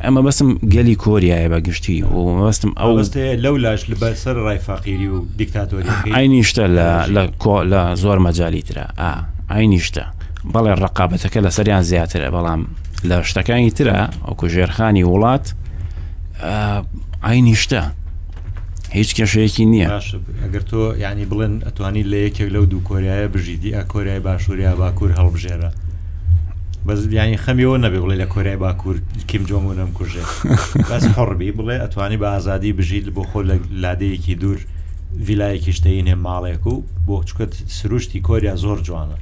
ئەمە بەسم گەلی کۆریایە بە گشتی و مەبەستم ئەو بەستەیە لەو لاش لە بەسەر ڕای فەقیری و دیکتاتۆری ئاینیشتە لە لە کۆ لە زۆر مەجای ترە ئا ئاینیشتە بەڵێ ڕقابەتەکە لە سەریان زیاترە بەڵام لە شتەکانی ترە ئەو کوژێرخانی وڵات ئاینیشتە هیچ کێشەیەکی نییە ئەگەر تۆ ینی بڵێن ئەتوانی لە یەکێک لەو دوو کۆریایە بژیدی ئە کۆریای باشووریا باکوور هەڵبژێرە بەس بیانی خەمیەوە نەبێ بڵێ لە کۆریای باکوور کیم جۆمو نەم کوژێ بەس حڕبی بڵێ ئەتوانی بە ئازادی بژیت بۆ خۆ لە لادەیەکی دوور ڤیلایەکی شتەی نێ ماڵێک و بۆ چکت سروشتی کۆریا زۆر جوانە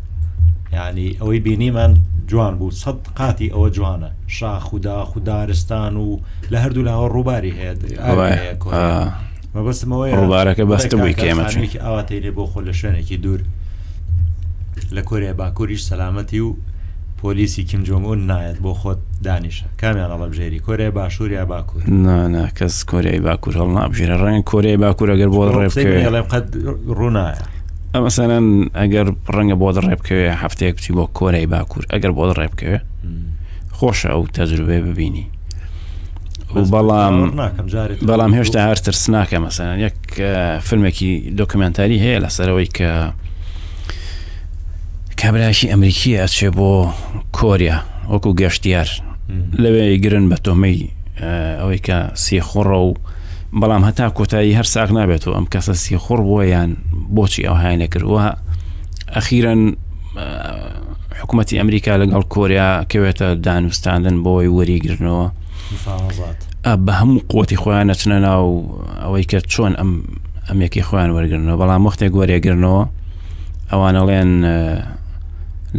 ینی ئەوەی بینیمان جوان بوو سە قاتی ئەوە جوانە شاخ و داخ و دارستان و لە هەردوو لاوە ڕووباری هەیە مەبەستمەوەی ڕووبارەکە بەستبووی کێمەچێکی ئاواتەی لێ بۆ خۆ لە شوێنێکی دوور لە کۆریای باکووریش سەلامەتی و پۆلیسی کیم جۆنگون نایەت بۆ خۆت دانیشە کامیان هەڵبژێری کۆریای باشوور یا باکوور نانا کەس کۆریای باکوور هەڵ نابژێرە ڕەنگ کۆریای باکوور ئەگەر بۆ ڕێڵێم قەت ڕوونایە ئەمەسەەن ئەگەر ڕەنگە بۆ دەڕێ بکەوێ هەفتەیەک بچی بۆ کۆرەی باکوور ئەگەر بۆ دەڕێ بکەوێ خۆشە ئەو تەجروبێ ببینی بەڵام بەڵام هێشتا هەر ترسناکە مەسەن یەک فیلمێکی دۆکمنتاری هەیە لەسەرەوەی کە کابراکی ئەمریکی ئەچێ بۆ کۆریا وەکو گەشتیار لەوێ گرن بە تۆمەی ئەوەی کە سێخۆڕە و بەڵام هەتا کۆتایی هەر ساغ نابێتەوە ئەم کەسە سیخوڕ بووە یان بۆچی ئەو هاینە کردووە ئەخیرەن حکوومەتتی ئەمریکا لەگەڵ کۆریا کەوێتە دانوستاندن بۆی وەریگرنەوە بە هەموو قوتی خۆیان نەچنە ناو ئەوەی کە چۆن ئەم ئەمێکی خۆیان وەرگرنەوە بەڵام وەختێک وەرێگرنەوە ئەوان ئەڵێن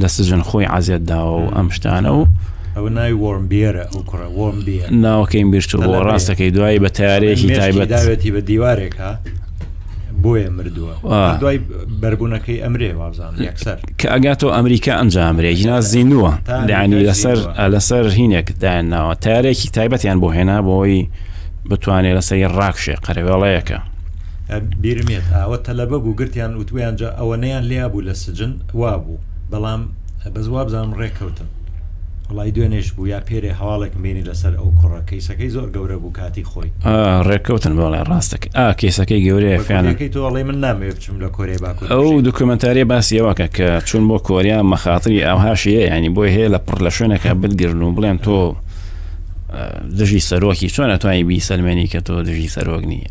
لە سجن خۆی عزیەت داوە و ئەم شتانە و ئەوە ناوی وەرم بیێرە ئەو کوڕە وەرم بیێ ناوەکەیم بیرچوو بۆ ڕاستەکەی دوایی بە تارێکی تایبەت داوێتی بە دیوارێکە بۆیە مردووە دوای بەربوونەکەی ئەمرێ وابزان یەکسەر کە ئەگاتۆ ئەمریکا ئەنج ئەمرێ هینا زیندووە دانی لەسەر لەسەر هینێک دایان ناوە تارێکی تایبەتیان بۆ هێنا بۆی بتوانێت لەسەری ڕاکشێ قەرەوێڵەیەەکە بیرمیت ئاوە تەلەبە بوو گرتیان وتویان جا ئەوەنەیان لیا بوو لە سجن وابوو بەڵام بەز وابزانم ڕێککەوتن وڵی دوێنێش بوو یا پێرێ هەواڵێک مێنی لەسەر ئەو کوڕە کەیسەکەی زۆر گەورە بوو کاتی خۆی ڕێککەوتن بەڵێ ڕاستەکە ئا کێسەکەی گەورەیە فیانەکەی تۆڵی من نامێ بچم لە کۆرێ باکو ئەو دکمنتاری باسیەوەکە کە چون بۆ کۆریا مەخاتری ئاهاشەیە ینی بۆی هەیە لە پڕ لە شوێنەکە بگرن و بڵێن تۆ دژی سەرۆکی چۆن ئەتوانی بی سەلمێنی کە تۆ دژی سەرۆک نیە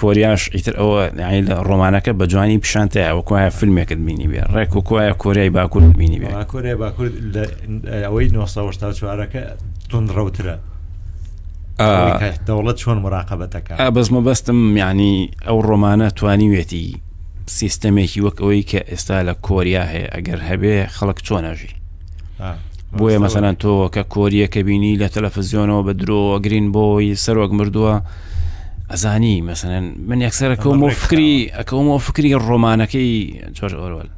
کۆریاش ئیتر ئەوە یعنی لە ڕۆمانەکە بە جوانی پیشان تایە وەکوایە فیلمێکت بینی بێ ڕێک وکوایە کۆریای باکوور بینی بێ وڵا کۆریای باکوور لە ئەوەی 1970ەکە تونڕەوترە ئەوەی کە دەوڵەت چۆن مراقبەتەکە ئا بەس مەبەستم یعنی ئەو ڕۆمانە توانیوێتی سیستەمێکی وەک ئەوەی کە ئێستا لە کۆریا هەیە ئەگەر هەبێ خەڵک چۆن ئەژی بۆیە مەسەلەن تۆ کە کۆریەکە بینی لە تەلەفزیۆنەوە بە درۆوە گرین بۆی سەرۆک مردووە ئەزانی مەسەن من یەکسەرەکەم فکری ئەکەمەوە فکری ڕۆمانەکەی جۆرج ئۆروەل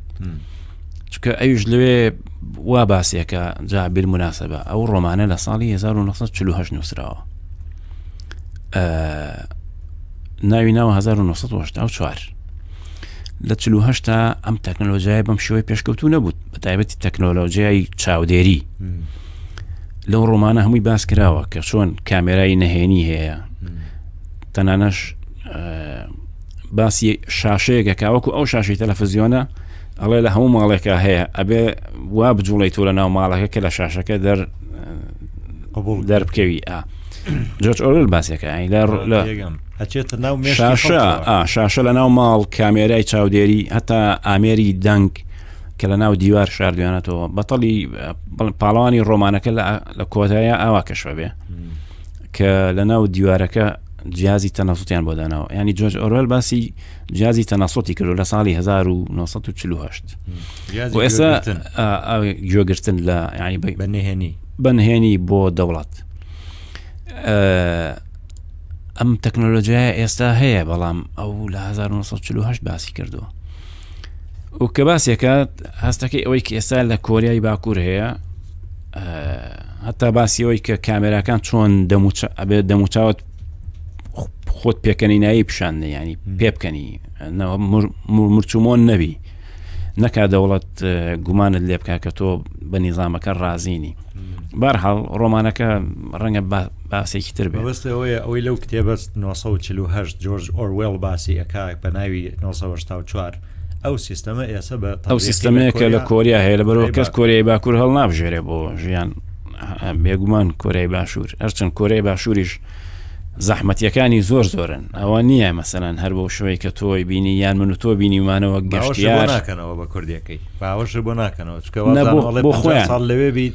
چکە ئەوش لەوێ وا باسیەکە جابیر مناسبە ئەو ڕۆمانە لە ساڵی 1940 نووسراوە ناوی ناوە 1940 چوار لە 1940 ئەم تەکنەلۆژیای بەم شێوەی پێشکەوتو نەبوو بە تایبەتی تەکنۆلۆژیای چاودێری لەو ڕۆمانە هەمووی باس کراوە کە چۆن کامێرایی نەهێنی هەیە تەنانەش باسی شاشەیەکە کاوەکو ئەو شاشی تەلەفزیۆنە ئەڵێ لە هەموو ماڵێکە هەیە ئەبێ وا بجوڵی تۆ لە ناو ماڵەکە کە لە شاشەکە دەر قبول دەربکەوی ئا جۆچ ئۆرل باسەکە ئەچێتە ناو شاشە شاشە لە ناو ماڵ کامێرای چاودێری هەتا ئامێری دەنگ کە لە ناو دیوار شاردویانەتەوە بەتەڵی پاڵەوانی ڕۆمانەکە لە کۆتایە ئاوا کەشە بێ کە لە ناو دیوارەکە جیازی تەنەسوتیان بۆ داناوە ینی جۆج ئۆرۆل باسی جیازی تەنەسوتی کردو لە ساڵی 1940 ئێستا گوێگرتن لە ینی بەنهێنی بەنهێنی بۆ دەوڵات ئەم تەکنۆلۆژیای ئێستا هەیە بەڵام ئەو لە 1940 باسی کردووە و کە باسێکات هەستەکەی ئەوەی کە ئێستا لە کۆریای باکوور هەیە هەتا باسیەوەی کە کامێراکان چۆن ئەبێت دەموچاوت خۆت پێکەنینایی پیشاندە ینی پێبکەنی مرچومۆن نەبی نەکا دەوڵەت گومانت لێ بکە کە تۆ بە نیزانامەکە ڕازینی بارحاڵ ڕۆمانەکە ڕەنگە باسێکی تر بێت. مەبەست ئەوەیە ئەوەی لەو کتێبە 1948 جۆرج ئۆروێڵ باسی ئەکا بە ناوی 1984 ئەو سیستەمە ئێسە بە ئەو تەبلیغی سیستەمەیە لە کە لە کۆریا کۆریا هەیە لە بەرەوە کۆریای کەس باکوور. کۆریای باکوور هەڵ نابژێرێ بۆ ژیان بێگومان کۆریای باشوور هەرچەند کۆریای باشووریش زەحمەتیەکانی زۆر زۆرن ئەوە نییە مەسەەن هەر بۆ شوەی کە تۆی بینی یان من و تۆ بینیمانەوە باوەشە بۆ گەشتیار ناکەنەوە بە کوردێکی باوەشە بۆ ناکەنەوە چکە نە بۆ- وازانەوەڵێ بۆ خۆیان. ساڵ لەوێ بیت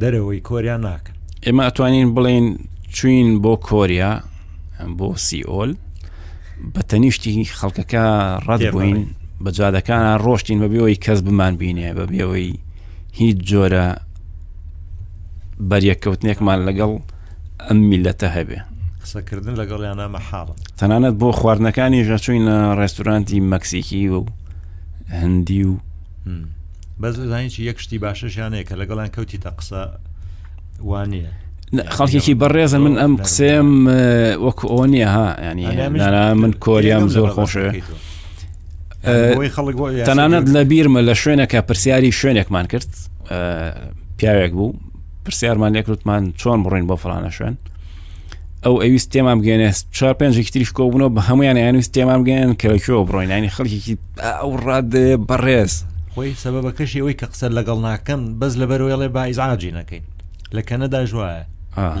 دەرەوەی کۆریا ناکەن ئێمە ئەتوانین بڵێن چوین بۆ کۆریا بۆ سیئۆل بە تەنیشتی خەڵکەکە ڕەت بووین بە جادەکان ڕۆشتین بەبیەوەی کەس بمان بینێ بە بێەوەی هیچ جۆرە بەریەککەوتنێکمان لەگەڵ ئەم میلەتە هەبێ قسەکردن لەگەڵ یانامە حاڵ تەنانەت بۆ خواردنەکانی ژەچوینە ڕێستورانتی مەکسیکی و هەندی و بەس زانانی چی یەک شتی باشەشیان هەیە کە لەگەڵیان کەوتیتە قسە وانە خەڵکێکی بەڕێزە من ئەم قسەم وەکو ئەوە نییە ها ینی من کۆریام زۆر خۆشە تەنانەت لە بیرمە لە شوێنەکە پرسیاری شوێنێکمان کرد پیاوێک بوو پرسیارمان لێکردمان چۆن بڕین بۆ فلانە شوێن ئەو ئەویست تێمان بگەێنێ چا پێنجێکی تریش کۆبوونەوە بە هەمویان یانویست تێمان بگەێن کەەوە بڕۆینانی خەڵکیی ئەو ڕادێ بەڕێز خۆی سەبەکەشی ئەوەی کە قسە لەگەڵ ناکەن بەس لە بەرۆێڵێ بایزعاجی نەکەین لە کەنەدا ژواە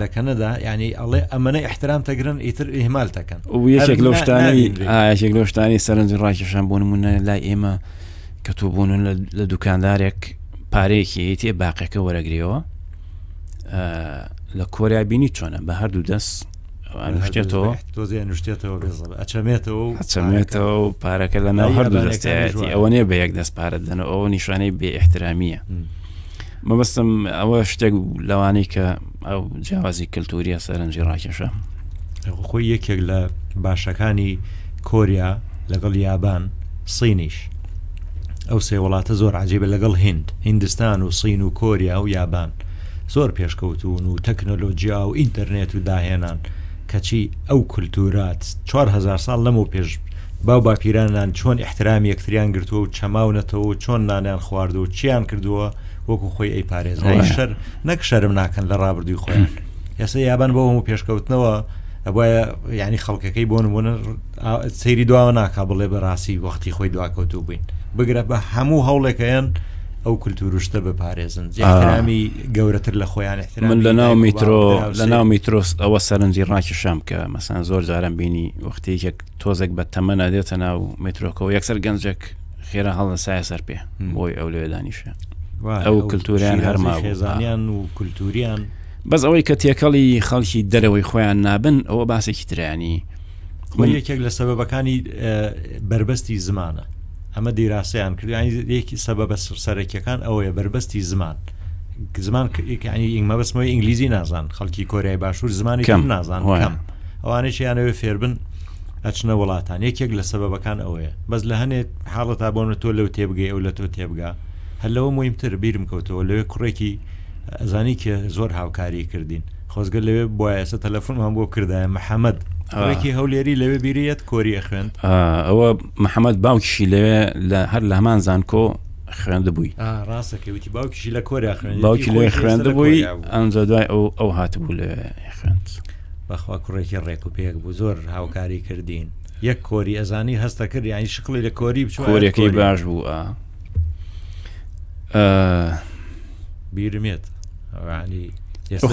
لە کەنەدا ینی ئەڵێ ئەمەە احترام تەگرن ئیتر ئیهمال تەکەن یەکێک لەو شتانی یەکێک لەو شتانی سەرنج ڕاکێشان بۆ نمونە لای ئێمە کە تۆ بوون لە دوکاندارێک پارەیەکی تێ باقەکە وەرەگرەوە لە کۆریا بینی چۆنە بە هەردوو دەست نوشتێتەوە تۆزیێ نوشتێتەوە بێزڵ ئەچەمێتەوە و ئەچەمێتەوە و پارەکە لە ناو هەردوو دەستایەتی ئەوە نیە بە یەک دەست پارە دەن ئەوە نیشانەی بێ احترامیە مەبستم ئەوە شتێک لەوانەی کە ئەو جیاوازی کللتوریە سەرنجی ڕاکێشە خۆی یەکێک لە باشەکانی کۆریا لەگەڵ یابان سینیش ئەو سێ وڵاتە زۆر عجیبە لەگەڵ هند هندستان و سین و کۆریا و یابان زۆر پێشکەوتون و تەکنۆلۆژیا و ئینتەرنێت و داهێنان کەچی ئەو کولتورات 4هزار ساڵ لەمە و پێش باو باپیرانان چۆن احترامی یەکتریان گرتووە و چەماونەتەوە و چۆن نانیان خواردو و چیان کردووە وەکو خۆی ئەی پارێز شەر نەک شەرم ناکەن لە ڕابردووی خۆیان ئێستا یابان بۆ هەموو پێشکەوتنەوە ئەبە ینی خەڵکەکەی بۆ نمونە سەیری دواوە ناکا بڵێ بە ڕاستی وەختی خۆی دواکەوتوو بووین بگرە بە هەموو هەوڵێکەیەن ئەو کللتوروشتە بپارێزن زیاترامی گەورەتر لە خۆیان من لە ناو میترۆ لە ناو میترۆس ئەوە سەرنجی ڕاکیشام کە مەسان زۆر جارم بینی وەختێکێک تۆزێک بە تەمەە دێتە ناو میترۆکەەوە یەکسەر گەنجێک خێرا هەڵە سایە سەر پێ بۆی ئەو لێ دانیشە ئەو کللتوریان هەرما خێزانیان و کللتوریان بەس ئەوەی کە تێکەڵی خەڵکی دەرەوەی خۆیان نابن ئەوە باسێکی ترانی و یەکێک لە سەبەبەکانی بربەستی زمانە ئەمە دیراسەیان کردیانی یەکی سەبە بە سەرەکیەکان ئەوەیە بربەستی زمان زمان ینی ئینگ مەبستمەوەی ئینگلیزی نازان خەڵکی کۆریای باشوور زمانی کەم نازان کەم ئەوانەی یانەوە فێربن ئەچنە وڵاتان یەکێک لە سەبەکان ئەوەیە بەس لە هەنێت حاڵە تا بۆنە تۆ لەو تێبگەی ئەو لە تۆ تێبگا هەلەوە مهمتر بیرم کەوتەوە لەوێ کوڕێکی ئەزانی کە زۆر هاوکاری کردین خۆزگە لەوێ ببوایە ئێستا تەلەفۆنمان بۆ بکردایە محەممەد ئەوێکی هەولێری لەوێ بیریت کۆری ئەخوێند ئەوە محەممەد باوکیشی لەوێ لە هەر لە هەمان زانکۆ خوێندە بووی ڕاستەکەی وتی باوکیشی لە کۆریا خوێن باوکی لەوێ خوێندە بووی ئەمجا دوای ئەو ئەو هاتبوو لە خوێند بەخوا کوڕێکی ڕێک و پێک بوو زۆر هاوکاری کردین یەک کۆری ئەزانی هەستە کرد ینی شکڵی لە کۆری بچوارەکەی باش بوو ئا بیرمێت ڕانی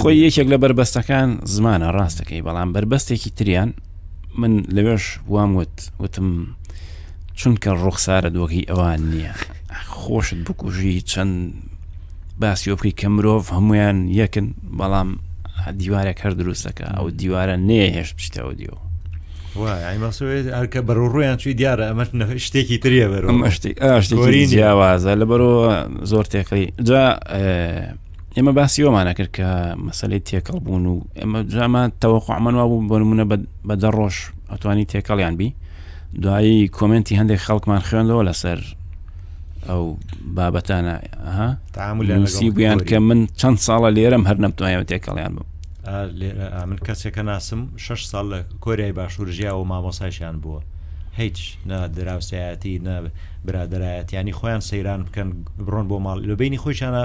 خۆی یەکێک لە بەربەستەکان زمانە ڕاستەکەی بەڵام بەربەستێکی تریان من لەوێش وام وت وتم چونکە ڕوخسارە دۆگی ئەوان نییە خۆشت بکوژی چەند باسی بکەی کە مرۆڤ هەمویان یەکن بەڵام دیوارێک هەر دروستەکە ئەو دیوارە نێهێشت بچیتەوە دیەوە ئەرکە بەرەڕویان چی دیارە ئەمە شتێکی تریە بەر ئەمە شتێکی جیاوازە لە بەرەوە زۆر تێکڕی جا ئێمە باسی وەمانە کرد کە مەسلەی تێکەڵ بوون و ئەمە جامان تەوەقعمان وا بوو بەرمونە بە دە ڕۆژ ئەتوانی تێکەڵیان بی دوایی کۆمنتی هەندێک خەڵکمان خوێندەوە لەسەر ئەو بابەتانە ها تااموسی بوویان کە من چەند ساڵە لێرەم هەر نەمتوانەوە تێکەڵیان بم من کەسێکە ناسم شش ساڵ لە کۆریای باشوور ژیاوە مامۆسایشیان بووە هیچ نە دراوسایەتی نە برادایەتیانی خۆیان سەیران بکەن بڕۆن بۆ ماڵ لە بینی خۆشانە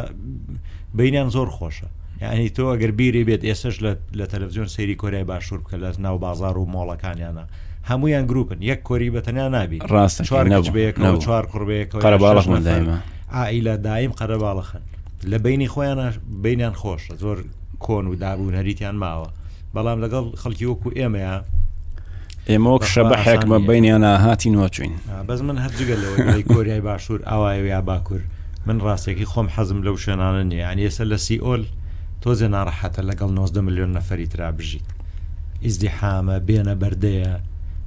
بینیان زۆر خۆشە یعنی تۆ ئەگەر بیری بێت ئێسش لە تەلەڤزیۆن سەیری کۆریای باشوور بکە لە ناو بازار و مۆڵەکانیانە هەمویان گروپن یەک کۆری بەتەنیا نابی ڕاستە چوار نەبێت چوار کوڕبێت قەرەباڵ ئایلە دایم قەرەباڵەخن لە بینی خۆیانە بینیان خۆشە زۆر کۆن و دابوون هەریتیان ماوە بەڵام لەگەڵ خەڵکی وەکو ئێمەیە ئێمە وەک شەبە حێکمە بینیانە هاتی نوچوین بەس من هەرجگە لە کۆریای باشوور ئاوایە یا باکوور من ڕاستێکی خۆم حەزم لەو شوێنانە نیە یان ئێستا لە سیئۆل تۆزێ ناڕەحەتە لەگەڵ 90 میلیۆن نەفری تررا بژیت ئیزدیحامە بێنە بەردەیە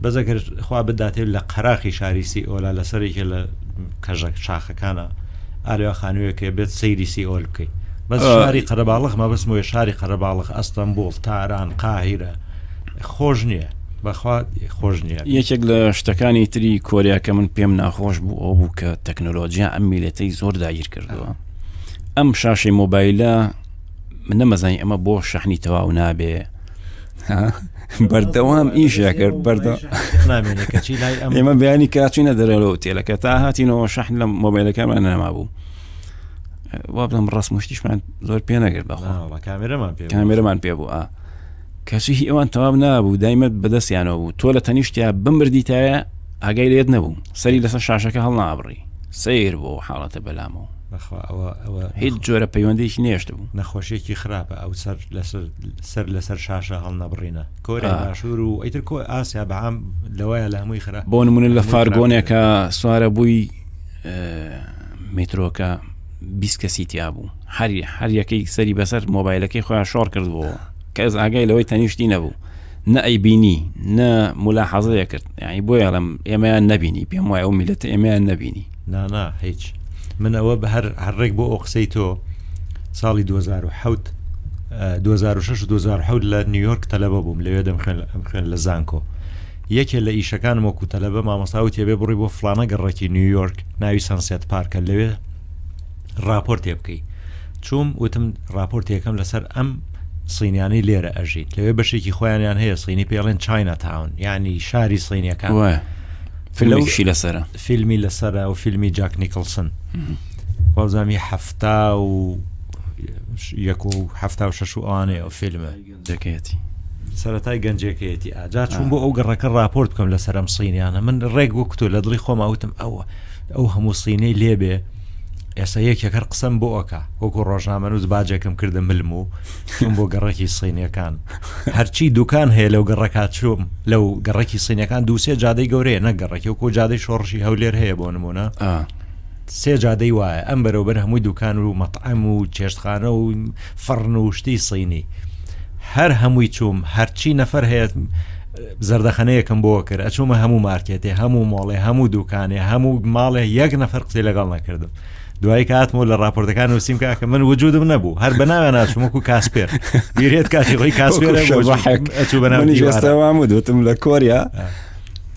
بەزەکرد خوا بداتێت لە قەراخی شاری سیئۆلا لەسەرێکە لە کەژەک شاخەکانە ئالیا خانوویەکێ بێت سەیری سیئۆل بکەیت بەس شاری قەرەباڵخ مەبەستم وێ شاری قەرەباڵخ ئەستەمبول تاران قاهیرە خۆش نییە بەخوا خۆش نییە یەکێک لە شتەکانی تری کۆریا کە من پێم ناخۆش بوو ئەو بوو کە تەکنۆلۆژیا ئەم میلەتەی زۆر داگیر کردووە ئەم شاشەی مۆبایلە من نەمەزانی ئەمە بۆ شەحنی تەواو نابێ بەردەوام ئیشە کرد بەردە ئێمە بیانی کاچینە دەرەوە تێلەکە تا هاتینەوە شەحن لە مۆبایلەکەمان نەما بوو وا بڵم ڕست مشتیشمان زۆر پێ نەگرت بەخۆ کامێرەمان پێ بوو کەچی ئەوان تەواب نابوو دایمە بەدەستیانەوە بوو تۆ لە تەنیشتیا بمردیتایە ئاگای لێت نەبوو سەری لەسەر شاشەکە هەڵنابڕی سیر بۆ حاڵەتە بەلامەوە بەخوا ئەوە ئەوە هیچ جۆرە پەیوەندێکی نێشت بوو نەخۆشیێکی خراپە ئەو سەر لەسەر سەر لەسەر شاشە هەڵنەبڕینە کۆرە باشوور و ئەیتر کۆ ئاسیا بەعام لەوەیە لە هەمووی خراپ بۆ نمونە لە فارگۆنێکە سوارە بووی میترۆکە بیست کەسی تیا بوو هەری هەریەکەی سەری بەسەر مۆبایلەکەی خۆیان شۆڕ کردبووەوە کەس ئاگای لەوەی تەنیشتی نەبوو نە ئەیبینی نە مولاحەزەیە کرد یعنی بۆ یاڵم ئێمەیان نەبینی پێم وایە و میلەت ئێمەیان نەبینی نانا هیچ من ئەوە بە هەر هەڕێک بۆ ئەو قسەی تۆ ساڵی 2010 2006 2010 لە نیویۆرک تەلەبە بووم لەوێ دەم خوێن ئەم خوێن لە زانکۆ یەکێ لە ئیشەکان وەکو تەلەبە مامەساوت هێبێ بڕی بۆ فلانە گەڕێکی نیویۆرک ناوی سەنسێت پارکە لەوێ ڕاپۆرتێ بکەی چوم وتم ڕاپۆرتێکم لەسەر ئەم سینیانەی لێرە ئەژیت لەوێ بەشێکی خۆیانیان هەیە سینی پێڵێن چاینا تاون ینی شاری سینیەکان فیلمشی لەسرە فیلمی لەسرە و فیلمی جاک نیکلسن وەزامی هەفتا و یەک و هەفتا و شش و ئەوانەیە ئەو فیلمە گەنجەکەیەتی سەرەتای گەنجەکەیەتی ئا جا چوون بۆ ئەو گەڕەکە ڕاپۆرت بکەم لەسەر ئەم سینیانە من ڕێک وەک تۆ لە دڵی خۆم ئەوتم ئەوە ئەو هەموو سینەی لێبێ ئێستا یەکێک هەر قسەم بۆ ئۆکا وەکو ڕۆژنامەنووس باجێکم کردە ملم و چوون بۆ گەڕەکی سینیەکان هەرچی دوکان هەیە لەو گەڕەکە چوم لەو گەڕەکی سینەکان دووسێ جادەی گەورەیە نەگەڕەکی و کۆ جادەی شۆڕشی هەولێر هەیە بۆ نمونە سێ جادەی وایە ئەم بەرەوبەر هەمووی دوکان و مەتعەم و چێشتخانە و فڕن و شتی سینی هەر هەمووی چوم هەرچی نەفەر هەیە زەردەخەنەیەکم بۆ کرد ئەچوومە هەموو مارکێتێ هەموو مۆڵێ هەموو دوکانێ هەموو ماڵێ یەک نەفەر قسەی لەگەڵ نەکردم دوای کاتمەوە لە راپۆرتەکان وسیم کاکە من وجودم نەبوو هەر بەناوە ناچمەکو کاسپێر بیرێت کاتی خۆی کاسپێرەوام و دوتم لە کۆریا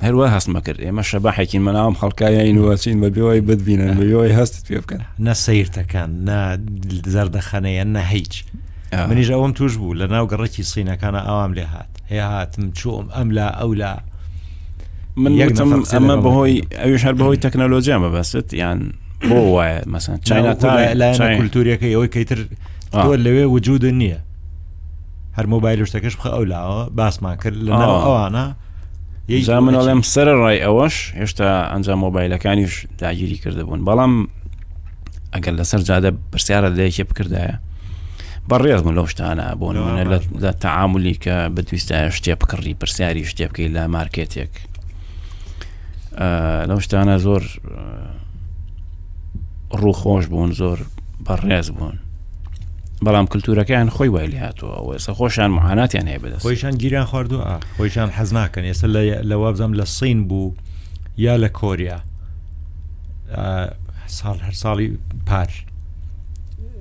هەروە هەستمە کرد ئێمە شەباحێکین مەناوم خەڵکایین وەچین بە بێەوەی بتبینن بەوەی هەست پێ بکەن نە سیرتەکان نە زەردەخەنەیە نە هیچ منیش ئەوم توش بوو لە ناو گەڕکی سینەکانە ئاوام لێ هاات هەیە هاتم چۆم ئەم لا ئەو لا من یەکتم ئەمە بەهۆی ئەوش هەر بەهۆی تەکنەلۆجییا مەبەست یان بۆ وایە مەسەن چاینا تا لایەن کولتوریەکە ئەوەی کەیتر لەوێ وجود نییە هەر مۆبایل شتەکەش بخە ئەو لاوە باسمان کرد لە ئەوانە جا من ئەڵێم سەر ڕای ئەوەش هێشتا ئەنجام مۆبایلەکانیش داگیری کردبوون بەڵام ئەگەر لەسەر جادە پرسیارە لە یەکێ بکردایە بەڕێز من لەو شتانە بۆن لە تعاملی کە بتویستایە شتێ بکڕی پرسیاری شتێ بکەی لە مارکێتێک لەو شتانە زۆر ڕووخۆش بوون زۆر بەڕێز بوون بەڵام کللتورەکەیان خۆی وای لە هاتووە ئەو ئێستا خۆشان معاناتیان هەیە بەدەست خۆیشان گیران خواردووە خۆیشان حەز ناکەن ئێستا لە وابزانام لە سین بوو یا لە کۆریا ساڵ هەر ساڵی پار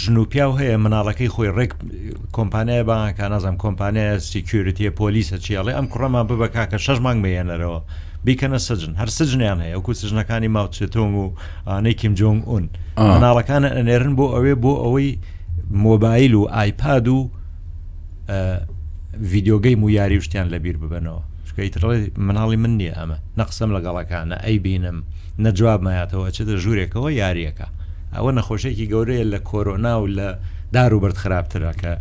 ژن و پیاو هەیە مناڵەکەی خۆی ڕێک کۆمپانیای بانکە نازم کۆمپانیای سیکیورتیە پۆلیسە چیاڵێ ئەم کوڕەمان ببە کاکە شەش مانگ مێنەرەوە بیکەنە سەجن هەر سجنیان هەیە وکو سژنەکانی ماوچێتۆم و ئانەی کیم جۆنگ ئون مناڵەکان ئەنێرن بۆ ئەوێ بۆ ئەوەی مۆبایل و ئایپاد و ڤیددیوگەی مویاری شتیان لەبیر ببنەوە چونکە ئیتر ڕێ مناڵی من نییە ئەمە نە قسەم لەگەڵەکە نە ئەی بینم نە جواب مایاتەوە چێتە ژوورێکەوە یاریەکە ئەوە نەخۆشێکی گەورەیە لە کۆرۆنا و لە دار و بەرد خراپترە کە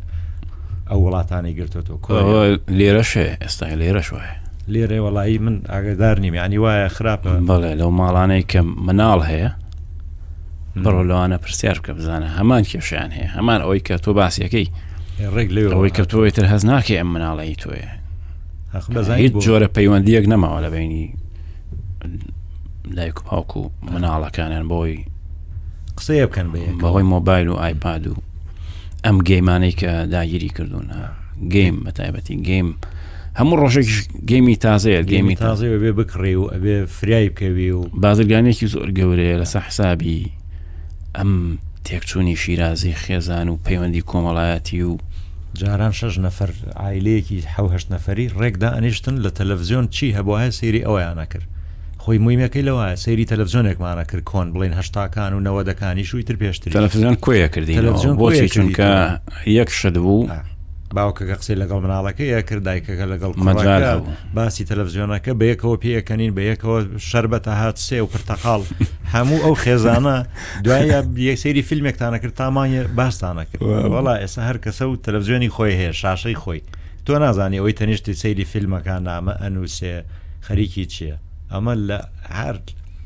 ئەو وڵاتانی گرتوەوە کۆ لێرەشێ ئێستا لێرەش وایە لێرە وەڵایی من ئاگدار نیم ینی وایە خراپە بەڵێ لەو ماڵانەی کە مناڵ هەیە بڕۆ لەوانە پرسیار کە بزانە هەمان کێشیان هەیە هەمان ئەوەی کە تۆ باسیەکەی ڕێک لەوەی کە تۆی تر هەز ناکەێ ئەم مناڵی تۆیە هیچ جۆرە پەیوەندیەک نەماوە لە بینی دایک و پاوک و مناڵەکانیان بۆی قسەیە بکەن بە بەهۆی مۆبایل و ئایپاد و ئەم گەیمانەی کە داگیری کردوون گەیم بە تایبەتی گەیم هەموو ڕۆژێک گەمی تازەیە گەمی تازەوە بێ بکڕی و ئەبێ فریای بکەوی و بازرگانێکی زۆر گەورەیە لەسە حسابی ئەم تێکچوونی شیرازەی خێزان و پەیوەندی کۆمەڵایەتی و جاران شەش نەفەر عیلەیەکی حو هەشت نەفەری ڕێکدا ئەنیشتن لە تەلەڤزیۆن چی هەبواە سێری ئەویانە کرد خۆی مویمەکەی لەوە سەیری تەلەڤزیۆنێکمانە کرد کۆن بڵین هەشتاکان و نەوەدەکانی شووی تر پێشتر تەلەفزیۆن کۆیە کردی تەلەڤزیۆن بۆچی چونکە یەک شت بوو باوکەکە قسەی لەگەڵ مناڵەکەی ئەکرد دایکەکە لەگەڵ مەجال کوڕەکە هەبوو. باسی تەلەڤزیۆنەکە بە یەکەوە پێەکەنین بە یەکەوە شربەتە هات سێ و پرتەقاڵ هەموو ئەو خێزانە دوایە یەک سەیری فیلمێکتانە کرد تامانە باستانە کرد واو. وڵا ئێستا هەر کەسە و تەلەڤزیۆنی خۆی هەیە شاشەی خۆی تۆ نازانی ئەوەی تەنیشتی سەیری فیلمەکان نامە ئەنووسێ خەریکی چییە ئەمە لە هەر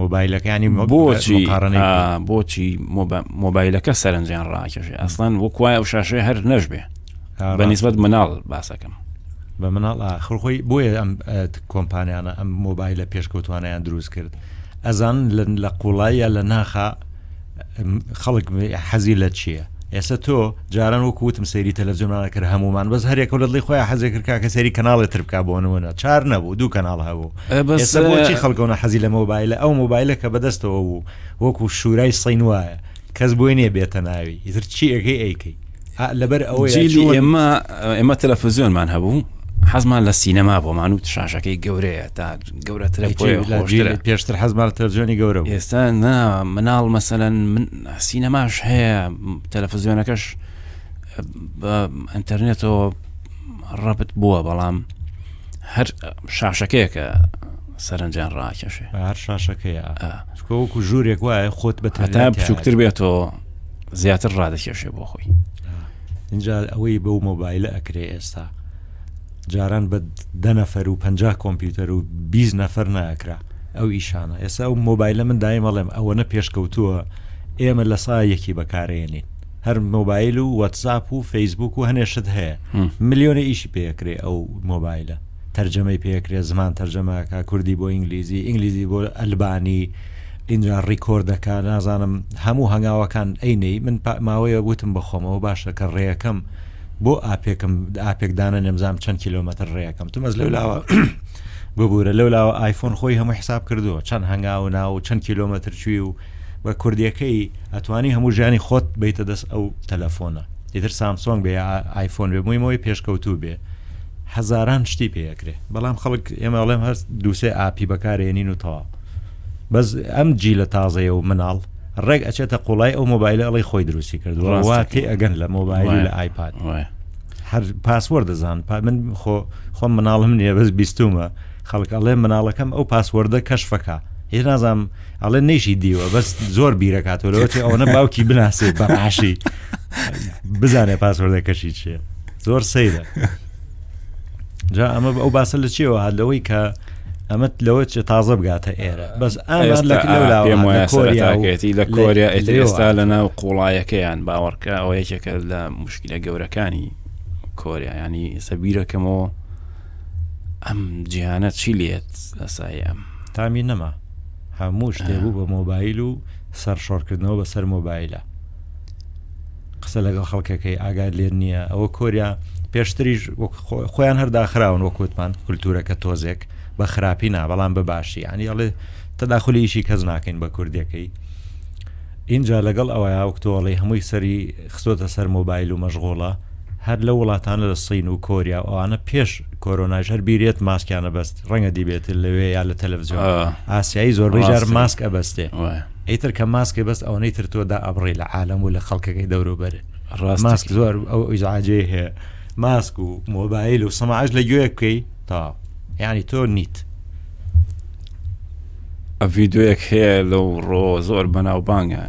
مۆبایلەکانی بۆچی بۆچی مۆبایلەکە سەرنجیان ڕاکێشێ ئەسڵەن وەکوای ئەو شاشەیە هەر نەشبێ بە نسبت مناڵ باسەکەم بە مناڵ خڕخۆی بۆیە ئەم کۆمپانیانە ئەم مۆبایلە پێشکەوتوانیان دروست کرد ئەزان لە قوڵایە لە ناخە خەڵک حەزی لە چییە؟ ئێستا تۆ جاران وەکو وتم سەیری تەلەڤزیۆنانە کرد هەمومان بەس هەرێک و لەڵی خۆی حەزێک کرد کاکە سەری کەناڵێ تر بکە بۆ نمونە چار نەبوو دوو کەناڵ هەبوو ئێستا بۆچی خەڵکەونە حەزی لە مۆبایلە ئەو مۆبایلە کە بەدەستەوە بوو وەکو شورای سین وایە کەس بۆی نیە بێتە ناوی ئیتر چیەکەی ئەیکەی لەبەر ئەوە جیلی ئێمە ئێمە تەلەفزیۆنمان هەبوو حەزمان لە سینەما بۆمان و شاشەکەی گەورەیە تا گەورەترە پێشتر حەزمان تەرجێنی گەورە ئێستا نا مناڵ مەسەەن من سینەماش هەیە تەلەفزیۆنەکەش ئەتەرنێتەوە ڕەبت بووە بەڵام هەر شاشەکەیەکە سەرنجیان ڕاکێشێ هەر شاشەکەیە وەکو ژوورێک وایە خۆت بە تا بچووکتر بێتەوە زیاتر ڕادەکێشێ بۆ خۆی اینجا ئەوەی بەو مۆبایلە ئەکرێ ئێستا جاران بە دە نەفەر و پ کۆمپیوتەر و بیز نەفەر ناکرا ئەو ئیشانە ئێستا و مۆبایلە من دایم مەڵێم ئەوە نە پێشکەوتووە ئێمە لە سایەکی بەکارێنین هەر مۆبایل و وەتساپ و فەیسبوک و هەنێشت هەیە ملیۆنە ئیشی پێکرێ ئەو مۆبایلە تەرجەمەی پێ ئەکرێ زمان تەرجەمە ئەکا کوردی بۆ ئینگلیزی ئینگلیزی بۆ ئەلبانی ئینجا ڕیکۆردەکە نازانم هەموو هەنگاوەکان ئەینەی من پا- ماوەیە وتم بە خۆمەوە باشە کە ڕێیەکەم بۆ ئاپێکم ئاپێکدانە نێمزام چەند کیلۆمەتر ڕێیەکەم تو مەز لەو لاوە ببوورە لەو لاوە ئایفۆن خۆی هەموو حساب کردووە چەند هەنگاو ناو و چەند کیلۆمەتر چوی و بە کوردیەکەی ئەتوانی هەموو ژیانی خۆت بیتە دەست ئەو تەلەفۆنە ئیتر سامسۆنگ بێ ئایفۆن بێ مویمەوەی پێشکەوتوو بێ هەزاران شتی پێەکرێ بەڵام خەڵک ئێمە ئەڵێم هەست دووسێ ئاپی بەکارێنین و تەواو بەس ئەم جی لە تازەیە و مناڵ ڕێک ئەچێتە قوڵای ئەو مۆبایلە ئەڵی خۆی دروستی کرد ڕاوا تێ ئەگەن لە مۆبایلی لە ئایپاد هەر پاسوەرد دەزان من خۆ خۆم مناڵم نییە بەس بیستومە خەڵک ئەڵێ مناڵەکەم ئەو پاسوەردە کەشفەکە هێ نازانم ئەڵێ نەیشی دیوە بەس زۆر بیرەکاتەوە لەوەی ئەوەنە باوکی بناسێ بەڕاشی بزانێ پاسۆردە کەشی چیە زۆر سەیرە جا ئەمە ئەو باسە لە چیەوە هات لەوەی کە ئەمەت لەوە چێ تازە بگاتە ئێرە بەس ئەمەکۆریاتی لە کۆریا ئێستا لە ناو قوڵایەکەیان باوەڕکە ئەو یەکێکە لە مشکلە گەورەکانی کۆریایانی سەبیرەکەمەوە ئەم جیهانە چی لێت ئەسای ئەم. تامی نەما هەموو شتێ بوو بە مۆبایل و سەر شۆڕکردنەوە بەسەر مۆبایلە قسە لەگەڵ خەڵکەکەی ئاگار لێ نییە ئەوە کۆریا پێشتریش خۆیان هەرداخراون وەکوتمان کولتورەکە تۆزێک بە خراپی نا بەڵام بە باشی ینی ئەڵێ تەداخلی ئیشی کەس ناکەین بە کوردەکەی اینجا لەگەڵ ئەوەیە وەکتۆڵی هەمووی سەری خستۆتە سەر مۆبایل و مەشغۆڵە هەر لەو وڵاتانە لە سین و کۆریا ئەوانە پێش کۆرۆناش هەر بیرێت ماسکیانە بەست ڕەنگە دیبێت لەوێ یا لە تەلەڤزیۆن ئاسیایی زۆربەی جار ماسک ئەبەستێ ئیتر کە ماسکێ بەست ئەوەی تر تۆدا ئەبڕی لە عالم و لە خەڵکەکەی دەوروبەر ڕاست ماسک زۆر ئەو ئیزعاجێ هەیە ماسک و مۆبایل و سەماعش لە گوێ بکەی تا ینی تۆ نیت ڤیددیوەک هەیە لەو ڕۆ زۆر بەناوبانگە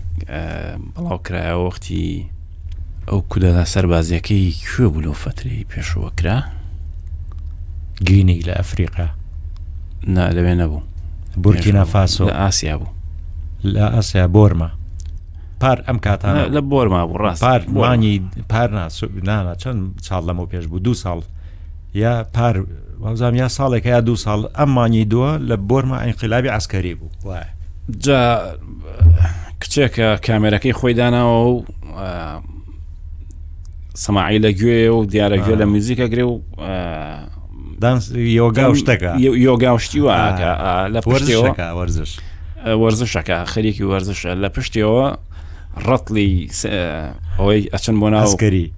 بڵاو کرایە وەختی ئەو کودەتا سەربازیەکەی کوێ بوو لەو فترەی پێشەوە کرا گینەی لە ئەفریقا نا لەوێ نەبوو بورکینا فاسۆ لە ئاسیا بوو لە ئاسیا بۆرمە پار ئەم کاتان لە بۆرما بوو ڕاست پارمانی پارنا نانا چەند ساڵ لەمە پێش بوو دو ساڵ یا پار وابزانم یا ساڵێکە یا دوو ساڵ ئەم مانگی دووە لە بۆرما ئینقلابی عسکەری بوو وایە جا کچێکە کامێرەکەی خۆی داناوە و سەماعی لە گوێ و دیارە گوێ لە میوزیکە گرێ و دانس یۆگا و شتەکە یۆگا و شتی واکە لە پۆرزەوە وەرزش وەرزشەکە خەریکی وەرزشە لە پشتەوە ڕەتلی ئەوەی ئەچن بۆ ناوکەری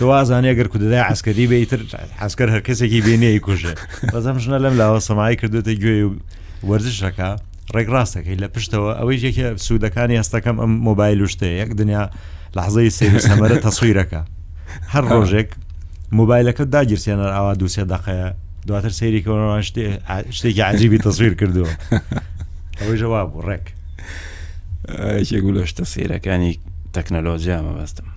تۆ ئازانانی گەر کوددای عسکەری بیتر حەسکەر هەر کەسێکی بێنەی کوژێ بەزەم ژنە لەم لاوە سەمای کردوێتە گوێ و وەرزشەکە ڕێک ڕاستەکەی لە پشتەوە ئەوەی یەکێ سوودەکانی هەستەکەم ئەم مۆبایل وشتێ یەک دنیا لەحزەی سێری سەمەرە تەسویرەکە هەر ڕۆژێک موبایلەکە داگیرسێنەر ئاوا دووسێ دەقەیە دواتر سەیریکەوەوان شتێکی عجیبی تەسویر کردووە ئەوەی ژەوا بوو ڕێک یەکێک لە شتە سیرەکانی تەکنەلۆژیا مەبەستم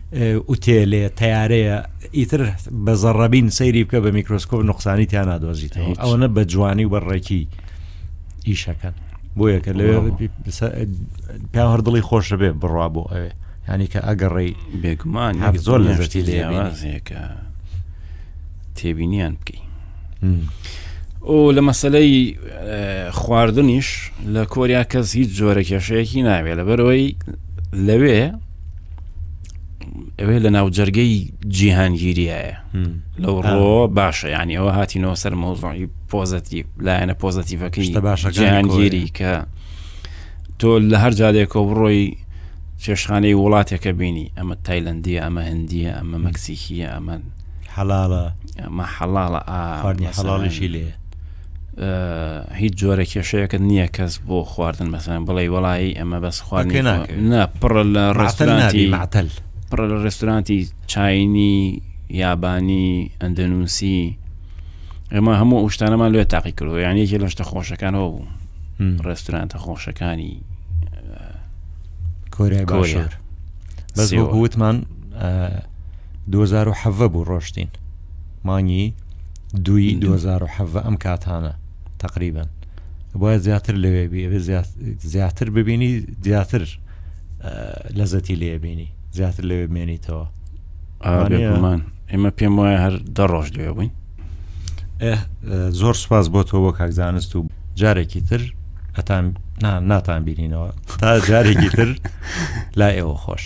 ئوتێلێ تیارەیە ئیتر بە زەڕەبین سەیری بکە بە میکرۆسکۆپ نقصانی تیا نادۆزیتەوە ئەوەنە بە جوانی و بە ڕێکی ئیشەکەن بۆ یەکە لەوێ پێ هەردڵی خۆشە بێ بڕوا بۆ ئەوێ ینی کە ئەگەڕێی بێگومان زۆر لە زەشتی لێوازەیەکە تێبینیان بکەی ئۆ لە مەسلەی خواردنیش لە کۆریا کەس هیچ جۆرە کێشەیەکی ناوێت لەبەرەوەی لەوێ ئەوێ لە ناوجەرگەی جیهانگیریایە لەو ڕۆ باشە ینی ئەوە هاتینەوە سەر مۆزۆی پۆزەتی لایەنە پۆزەتیڤەکەی باشە جیهانگیری کە تۆ لە هەر جادێکەوە بڕۆی چێشخانەی وڵاتێکە بینی ئەمە تایلندیە ئەمە هندیە ئەمە مەکسیکیە ئەمە حەڵاڵە ئەمە حەڵاڵە ئاردی حەڵاڵیشی لێ هیچ جۆرە کێشەیەکت نییە کەس بۆ خواردن مەسان بڵێ وڵایی ئەمە بەس خوارد نە پڕ لە ڕاستەلناتی ماتەل پڕ لە ڕێستورانتی چاینی یابانی ئەندەنووسی ئەمە هەموو ئەو شتانەمان لێ تاقی کردو یانەیەکی لە شتە خۆشەکانەوە بوو ڕێستورانتە خۆشەکانی کۆریای باشار بەس وتمان 2010 بوو ڕۆشتین مانگی دووی دوو هەزار و حەڤدە ئەم کاتانە تقریبا بۆیە زیاتر لەوێ بێ زیاتر ببینی زیاتر لەزەتی لێ بینی زیاتر لەوێ بمێنیتەوە ئامان ئێمە پێم وایە هەر دە ڕۆژ لێ بووین زۆر سپاس بۆ تۆ بۆ کاکزانست و جارێکی تر ئەتان ناتان بینینەوە تا جارێکی تر لا ئێوە خۆش.